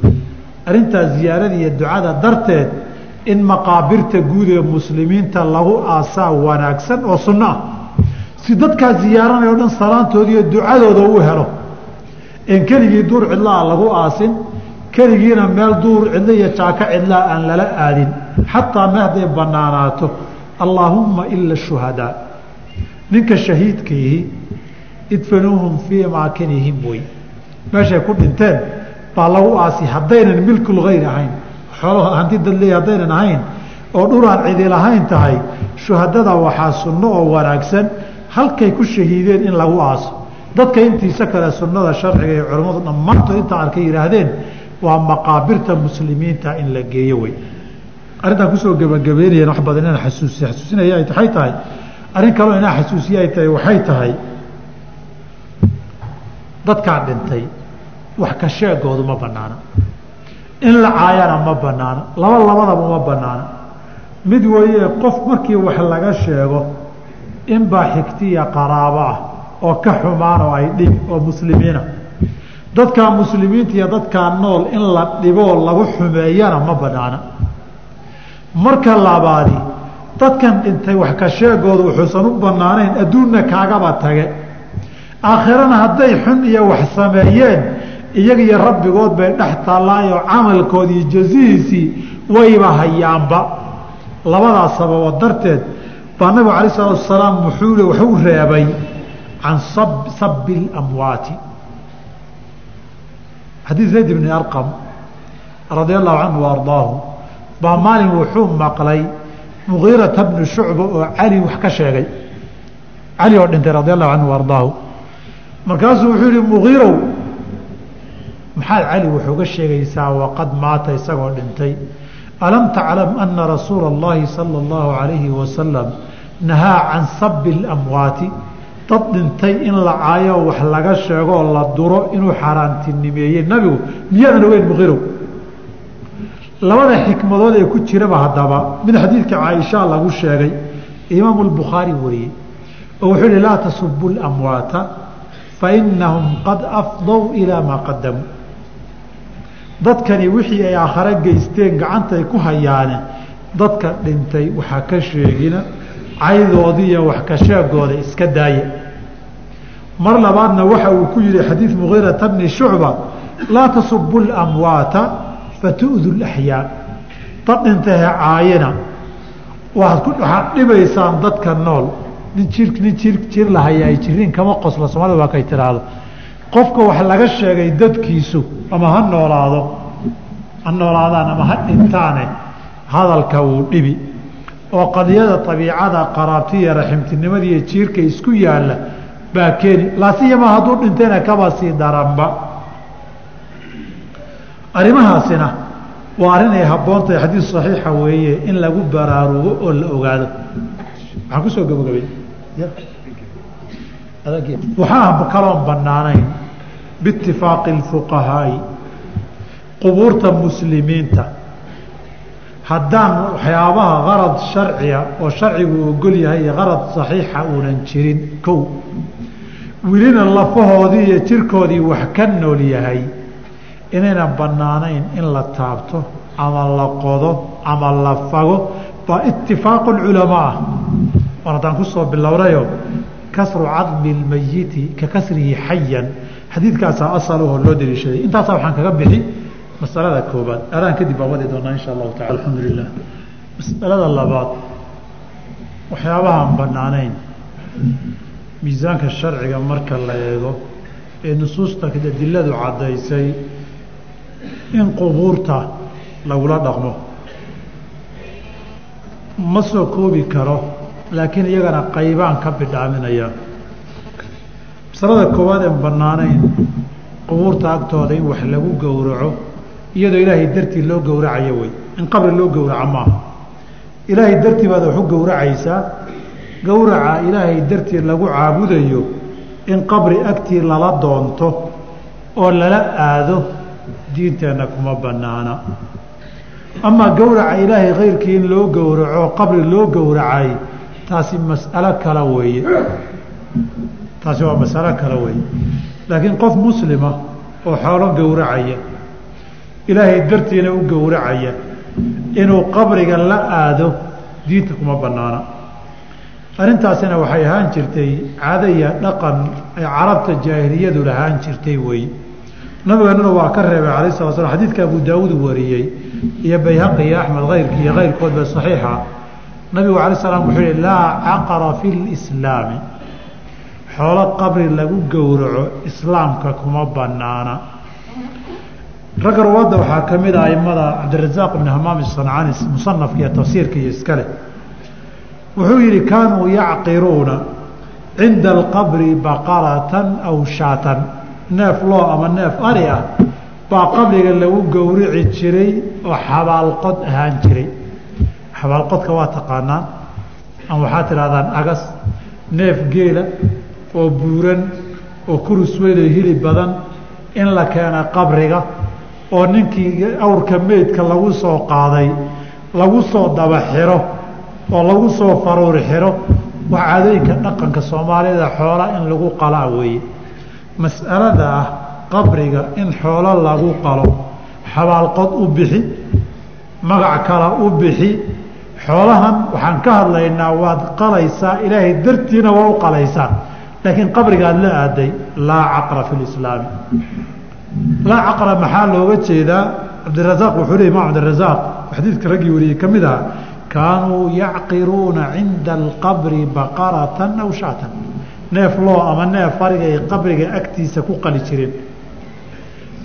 arrintaas ziyaarada iyo ducada darteed in maqaabirta guud ee muslimiinta lagu aasaa wanaagsan oo sunno ah. Si dadkaa ziyaaranaya o dhan salaantooda iyo ducadooda u helo en keligii duur cidlaa lagu aasin keligiina meel duur cidlo iyo jaako cidlaa aan lala aadin xataa me hadday banaanaato allaahumma ila shuhadaa ninka shahiidkaihi idfanuuhum fii amaakinihim wey meeshay ku dhinteen baa lagu aasi haddaynan milkulgayr ahayn xoolaha hanti dadleey haddaynan ahayn oo dhulaan cidi lahayn tahay shuhadada waxaa sunno oo wanaagsan halkay ku shahiideen in lagu aaso dadka intiisa kale sunnada sharciga iyo culammadu dhammaantood intaa arkay yihaahdeen waa maqaabirta muslimiinta in la geeyo wey arrintaan ku soo gebagabeynayeen wax badan inaan xasuusi xasuusinaya waxay tahay arrin kaloo inaan xasuusiye ay tahay waxay tahay. Dadkaa dhintay wax ka sheegoodu ma banaana in la caayana ma banaana laba labadaba ma banaana mid weeye qof markii wax laga sheego inbaa xigtiya qaraabo ah oo ka xumaan oo ay dhibi oo muslimiina. Dadkaa muslimiinta iyo dadkaa nool in la dhiboo lagu xumeeyana ma banaana marka labaadi dadkan dhintay wax ka sheegooda wuxuusan u banaanayn adduunna kaagaba tage aakhirana hadday xun iyo wax sameeyeen iyaga iyo rabbigood bay dhex taallaayo camalkoodii jazihiisii wayba hayaanba. Labadaas sababo darteed baa nabigu alay salatu wasalaam wuxuu waxuu reebay can sabi اlamwaati xadiid zayd bni arqam radia allahu canhu ardaahu baa maalin wuxuu maqlay mugiirata bni shucba oo cali wax ka sheegay cali oo dhintay radia allahu canhu ardaahu markaasuu wuxuu yihi mugiirow maxaad cali wuxuuga sheegaysaa waqad maata isagoo dhintay alam taclam ana rasuula اllahi salى اllahu alayhi wasalam nahaa can sabi اlamwaati dad dhintay in la caayo wax laga sheegoo la duro inuu xaaraantinimeeyey nabigu miyaadan ogeyn muqirow labada xikmadood ee ku jiraba haddaba mid xadiidka caaisha lagu sheegay imaamu lbukhaari wariyey oo wuxuu yihi laa tasubu اlamwaata fainahum qad afdow ilaa maa qadamuu dadkani wixii ay aakhare geysteen gacantay ku hayaane dadka dhintay waxaa ka sheegina caydoodiiyo wax ka sheegooda iska daaya mar labaadna waxa uu ku yihi xadiid mugiirata bni shucba laa tasubu اlamwaata fatu'du اlaxyaa dad dhintahe caayina waxaad dhibaysaan dadka nool nin jir nin jir jir lahaya ay jirin kama qoslo soomaalida waa kay tiraahdo qofka wax laga sheegay dadkiisu ama ha noolaado ha noolaadaan ama ha dhintaane hadalka wuu dhibi oo qadiyada abiicada qaraabtiya raximtinimada iyo jiirka isku yaalla baa keeni laasiyama hadduu dhintayna kaba sii daranba arrimahaasina waa arrin ay habboontahay xadiis saxiixa weeye in lagu baraarugo oo la ogaado. Waxaan ku soo gabagabay. Waxaa kaloon banaanayn biitifaaqi اfuqahaa'i qubuurta muslimiinta. Haddaan waxyaabaha qarad sharciga oo sharcigu ogol yahay iyo qarad saxiixa uunan jirin kow. Welina lafahoodii iyo jirkoodii wax ka nool yahay inaynan banaanayn in la taabto ama la qodo ama la fago baa itifaaqu culamaa ah haddaan ku soo bilownayo kasru cadmi اlmayiti ka kasrihi xayan xadiidkaasaa asalahoo loo daliishaday intaasaa waxaan kaga bixi masalada koobaad adaan kadib baan wadi doonaa insha allahu taala alxamdu lilah masalada labaad waxyaabahaan banaanayn miisaanka sharciga marka la eego ee nusuusta adiladu caddaysay in qubuurta lagula dhaqmo. Ma soo koobi karo laakiin iyagana qaybaan ka bidhaaminaya. Masalada koowaad een bannaanayn qubuurta agtooda in wax lagu gowraco iyadoo ilaahay dartii loo gowracayo wey in qabri loo gowraco maaha. Ilaahay dartii baad wax u gowracaysaa gowraca ilaahay dartii lagu caabudayo in qabri agtii lala doonto oo lala aado diinteenna kuma bannaana. Amaa gowraca ilaahay kayrkii in loo gowraco qabri loo gowracay taasi mas'alo kale weeye. Taasi waa masalo kale weeye. Laakiin qof muslima oo xoolo gowracaya ilaahay dartiina u gowracaya inuu qabriga la aado diinta kuma bannaana. Arrintaasina waxay ahaan jirtay cadaya dhaqan ay carabta jaahiliyadu lahaan jirtay weeye nabiganuna waa ka reebay calayh sala slam xadiidka abu daawuud wariyey iyo bayhaqi iyo axmed kayrki iyo kayrkoodba saxiixa. Nabigu alay slam wuxuu yihi laa caqara fi lislaami xoolo qabri lagu gowraco islaamka kuma banaana ragga ruwaadda waxaa ka mid ah aimada cabdirazaaq ibni hamaam sancaani musanafka iyo tafsiirka iyo iskale wuxuu yihi kaanuu yacqiruuna cinda alqabri baqaratan aw shaatan neef loo ama neef ari ah baa qabriga lagu gowrici jiray oo xabaalqod ahaan jiray. Xabaalqodka waa taqaanaan ama waxaad tidhahdaan agas neef geela oo buuran oo kurus weyn oo hili badan in la keena qabriga oo ninkii awrka meydka lagu soo qaaday lagu soo daba xiro oo lagu soo faruur xiro. Waa caadooyinka dhaqanka soomaalida xoola in lagu qalaa weeye mas'alada ah qabriga in xoolo lagu qalo xabaalqod u bixi magac kala u bixi. Xoolahan waxaan ka hadlaynaa waad qalaysaa ilaahay dartiina waa u qalaysaa. Laakiin qabrigaad la aaday laa caqra fi lislaami laa caqra maxaa looga jeedaa? Cabdirazaaq wuxuu le imaam cabdirazaaq xadiidka raggii wariyey ka mid aha kaanuu yacqiruuna cinda alqabri baqaratan aw shaatan neef loo ama neef fariga ay qabriga agtiisa ku qali jireen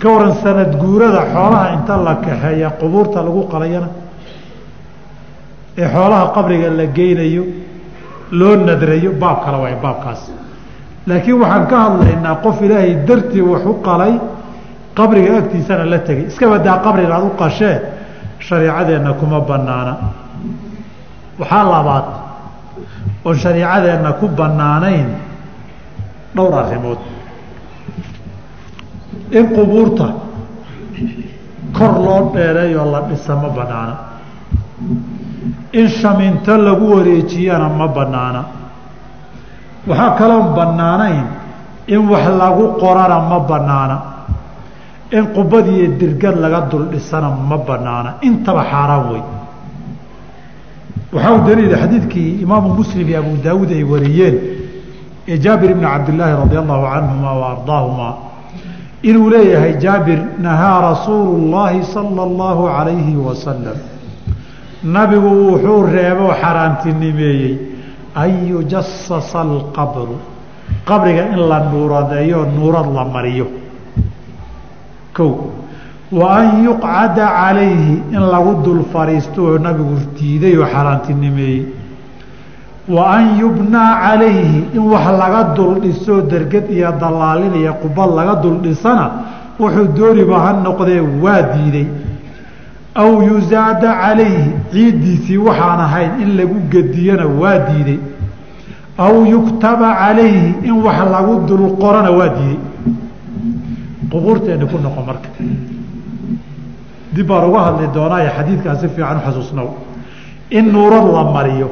ka waran sanad guurada xoolaha inta la kaxeeya qubuurta lagu qalayana ee xoolaha qabriga la geynayo loo nadrayo baab kale waay baabkaas. Laakiin waxaan ka hadlaynaa qof ilaahay dartii wax u qalay qabriga agtiisana la tegay iska badaa qabriga aad u qashee shariicadeenna kuma banaana waxaa labaad oon shariicadeenna ku bannaanayn dhowr arrimood. In qubuurta kor loo dheereeyoo la dhisa ma bannaana. In shaminto lagu wareejiyana ma bannaana. Waxaa kaloon bannaanayn in wax lagu qorana ma bannaana. In qubad iyo dirgad laga dul dhisana ma bannaana. Intaba xaaraan wey waxaa u daliila xadiidkii imaamu muslim iyo abu daawuud ay wariyeen ee jaabir ibni cabdillaahi radi allahu canhuma wa ardaahumaa inuu leeyahay jaabir nahaa rasuulu llaahi sala allahu calayhi wasalam nabigu wuxuu reebo xaaraantinimeeyey an yujasasa alqabru. Qabriga in la nuuradeeyo nuurad la mariyo. Kow wa an yuqcada calayhi in lagu dul fadhiisto oo nabigu diiday oo xaaraantinimeeyey wa an yubnaa calayhi in wax laga dul dhiso derged iyo dallaalin iyo qubad laga dul dhisana wuxuu dooniba ha noqdee waa diiday. Aw yusaada calayhi ciiddiisii waxaan ahayn in lagu gediyana waa diiday. Aw yuktaba calayhi in wax lagu dul qorana waa diiday. Qubuurteeni ku noqo marka. Dib baan uga hadli doonaa ee xadiidkaa si fiican u xasuusnow in nuurad la mariyo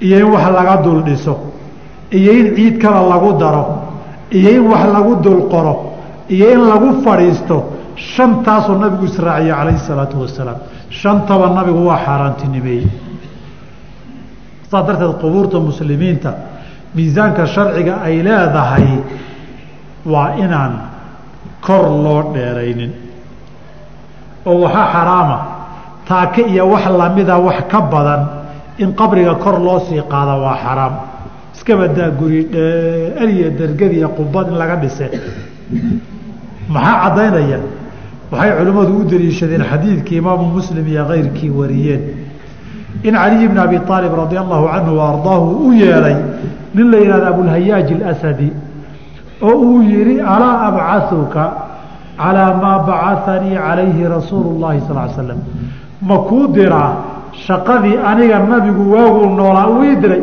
iyo in wax laga dul dhiso iyo in ciid kale lagu daro iyo in wax lagu dul qoro iyo in lagu fadhiisto shantaasoo nabigu israaciye calayhi salaatu wasalaam. Shantaba nabigu waa xaaraantinimeeyey. Saas darteed qubuurta muslimiinta miisaanka sharciga ay leedahay waa inaan kor loo dheeraynin. Oo waxaa xaraama taake iyo wax lamida wax ka badan in qabriga kor loo sii qaada waa xaraam. Iska badaa guri dheer iyo dergad iyo qubad in laga dhise. Maxaa caddaynaya? Waxay culimmadu u daliishadeen xadiidkii imaamu muslim iyo keyrkii wariyeen. In caliy bn abi aalib radia allahu canhu wa u yeelay nin la yihahdo abulhayaaj alasadi oo uu yihi alaa abcauka calaa maa bacahanii calayhi rasuulu llahi sal slam ma kuu diraa shaqadii aniga nabigu waaguu noolaa uu diray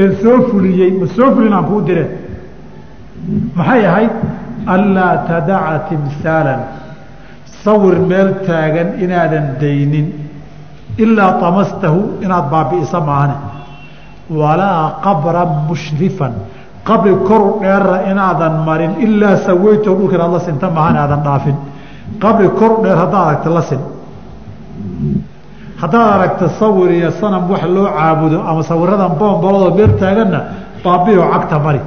een soo fuliyey ma soo fulin aan kuu dire maxay ahayd? Anlaa tadaca timhaalan sawir meel taagan inaadan daynin. Ilaa tamastahu inaad baabi'isa maahane. Walaa qabran mushrifan. Qabri koru dheera inaadan marin. Ilaa saweyto dhulka inaad la sinta maahane aadan dhaafin. Qabri koru dheer haddaad aragta la sin haddaad aragta sawir iyo sanam wax loo caabudo ama sawiradan boomboladoo meel taaganna baabi'oo cagta mari.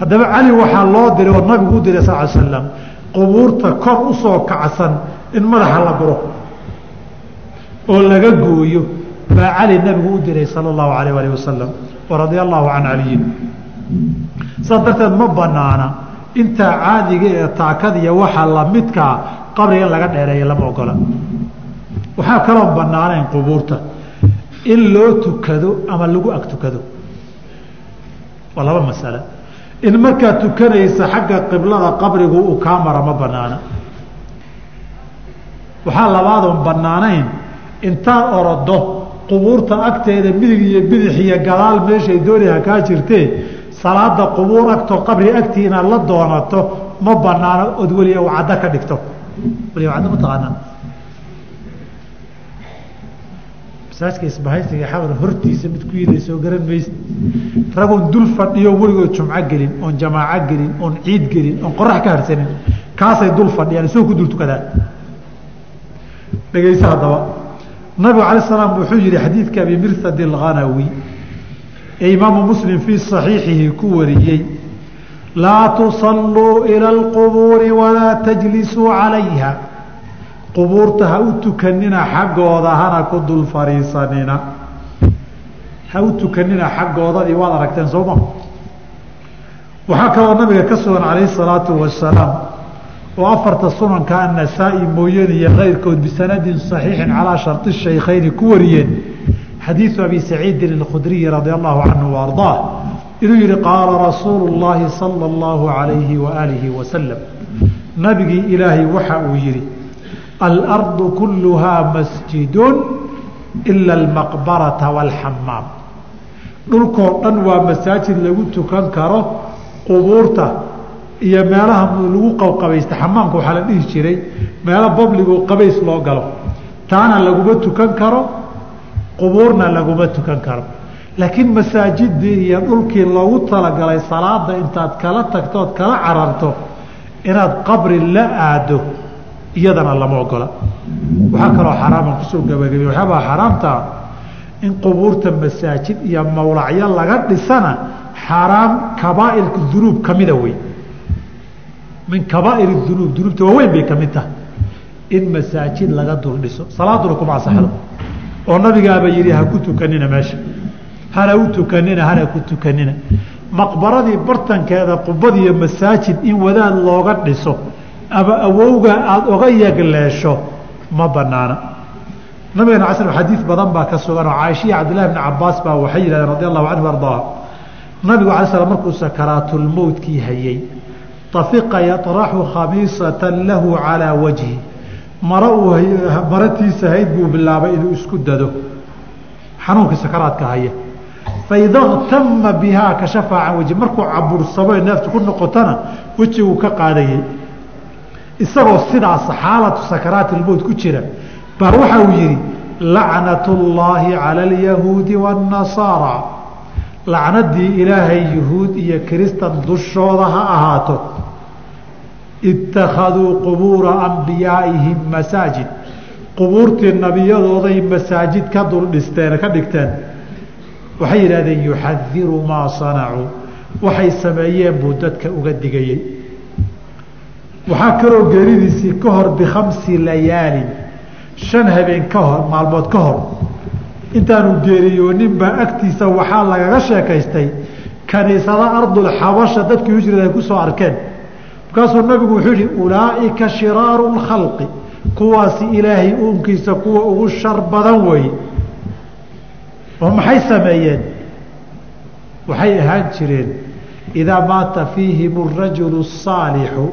Haddaba cali waxaa loo diray oo nabigu u diray sal l slam qubuurta kor u soo kacsan in madaxa la guro oo laga gooyo. Baa cali nabigu u diray sala allahu alayh alih wasalam waradia allahu can caliyin saas darteed ma banaana intaa caadiga ee taakadiya waxaa lamidkaa qabriga in laga dheereeya lama ogola waxaa kaloo banaanayn qubuurta. In loo tukado ama lagu ag tukado. Waa laba masale. In markaad tukanaysa xagga qiblada qabrigu uu kaa mara ma banaana waxaa labaadoon banaanayn intaad orodo qubuurta agteeda midig iyo bidix iyo gadaal meeshay dooniha kaa jirtee salaada qubuur agtoo qabri agtii inaad la doonato ma banaano ood weli caddo ka dhigto. Weli caddo ma taqaanaa masaajka isbahaysiga xabar hortiisa mid ku yiday garan maysa ragoon dul fadhiyo weligood jumco gelin oon jamaaco gelin oon ciid gelin oon qorax ka harsanin kaasay dul fadhiyaan isagoo ku dul tukadaan. Dhegaysa haddaba. Nabigu cala salaam wuxuu yihi xadiidka abi mirsad alghanawi ee imaamu muslim fii saxiixihi ku wariyey laa tusalluu ila alqubuuri walaa tajlisuu calayha qubuurta ha u tukanina xaggooda hana ku dul fariisanina. Ha u tukanina xaggoodadii waad aragteen sooma waxaa kaloo nabiga ka sugan calayhi salaatu wasalaam oo afarta sunanka ah, annasaa-i mooyane iyo keyrkood bisanadin saxiixin calaa sharti shaykhayni ku wariyeen. Xadiidu abi saciidin alkhudriyi radia allahu canhu wa inuu yihi qaala rasuulu llaahi sala allahu alayhi waaalihi wasalam nabigii ilaahay waxa uu yihi alardu kulluhaa masjidun ila almaqbarata waalxamaam dhulkoo dhan waa masaajid lagu tukan karo qubuurta iyo meelaha lagu qabqabaysta xamaamka waxaa la dhihi jiray meelo babligo qabays loo galo taana laguma tukan karo qubuurna laguma tukan karo laakiin masaajidii iyo dhulkii loogu talagalay salaada intaad kala tagto ood kala cararto inaad qabri la aado iyadana lama ogola. Waxaa kaloo xaraaman ku soo gabagabay waxyaabaa xaaraamtaa in qubuurta masaajid iyo mawlacyo laga dhisana xaaraam kabaairka dunuub kamida wey min kabaair dunuub dunuubta waaweyn bay ka mid tahay. In masaajid laga dul dhiso. Salaaduna kuma asaxdo oo nabigaaba yihi ha ku tukanina meesha. Hana u tukanina hana ku tukanina. Maqbaradii bartankeeda qubadiiyo masaajid in wadaad looga dhiso ama awowga aada oga yegleesho ma banaana nabigeena casr xadiid badan baa ka sugan oo caaisha iyo cabdillahi bni cabaas baa waxay yihahdeen radi allahu canhu ardaa nabigu alay slam markuu sakaraatulmowtkii hayey tafiqa yaطraxu khamiisatan lahu calaa wajhi. Maro uu maratiisa hayd buu bilaabay inuu isku dado. Xanuunkii sakaraadka haya faida اktama bihaa kashafa can wajhi markuu cabursamo neeftu ku noqotona wejiguu ka qaadayey isagoo sidaas xaalatu sakaraat ilmowt ku jira baa waxa uu yihi lacnat اllaahi calى اlyahuudi wالnasaara lacnadii ilaahay yuhuud iyo kiristan dushooda ha ahaato ittakhaduu qubuura ambiyaaihim masaajid qubuurtii nabiyadooday masaajid ka dul dhisteen ka dhigteen waxay yidhahdeen yuxadiru maa sanacuu waxay sameeyeen buu dadka uga digayey waxaa kaloo geeridiisii ka hor bikhamsi layaalin shan habeen ka hor maalmood ka hor. Intaanu geeriyoonin baa agtiisa waxaa lagaga sheekaystay kaniisada ardulxabasha dadkii hijrada ay ku soo arkeen. Markaasuu nabigu wuxuu yihi ulaaika shiraaru lkhalqi kuwaasi ilaahay uunkiisa kuwa ugu shar badan weeye oo maxay sameeyeen? Waxay ahaan jireen idaa maata fiihim arajulu الsaalixu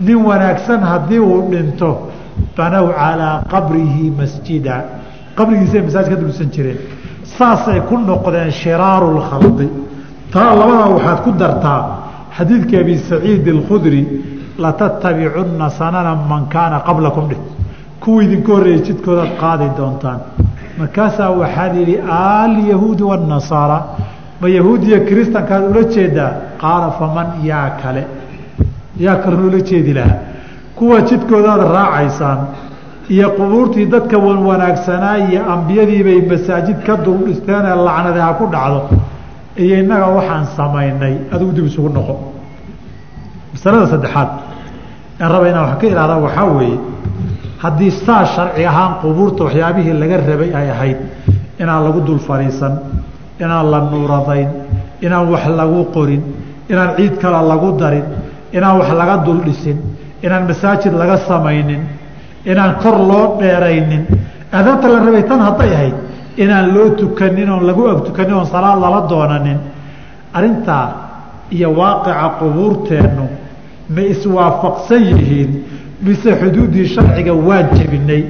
nin wanaagsan haddii uu dhinto banow calaa qabrihi masjida. Qabrigiisay masaajid ka dursan jireen. Saasay ku noqdeen shiraaru lkhalqi taa labada waxaad ku dartaa xadiidka abi saciid alkhudri latattabicunna sanana man kaana qablakum dheh kuwii idinka horreeyay jidkoodaad qaadi doontaan. Markaasaa waxaad yidhi alyahuudu waannasaara ma yahuudiya kiristankaad ula jeedaa? Qaala faman yaa kale? Yaa kalena ula jeedi lahaa. Kuwa jidkoodaad raacaysaan iyo qubuurtii dadka wanwanaagsanaa iyo ambiyadiibay masaajid ka dul dhisteenee lacnade ha ku dhacdo iyo innaga waxaan samaynay adigu dib isugu noqo. Masalada saddexaad aan raba inaan wax ka ihahda waxaa weeye haddii saa sharci ahaan qubuurta waxyaabihii laga rabay ay ahayd inaan lagu dul fadhiisan inaan la nuuradayn inaan wax lagu qorin inaan ciid kale lagu darin inaan wax laga dul dhisin inaan masaajid laga samaynin inaan kor loo dheeraynin. Aadaabta la rabay tan hadday ahayd inaan loo tukanin oon lagu ag tukanin oon salaad lala doonanin. Arrintaa iyo waaqica qubuurteennu ma iswaafaqsan yihiin mise xuduuddii sharciga waan jebinay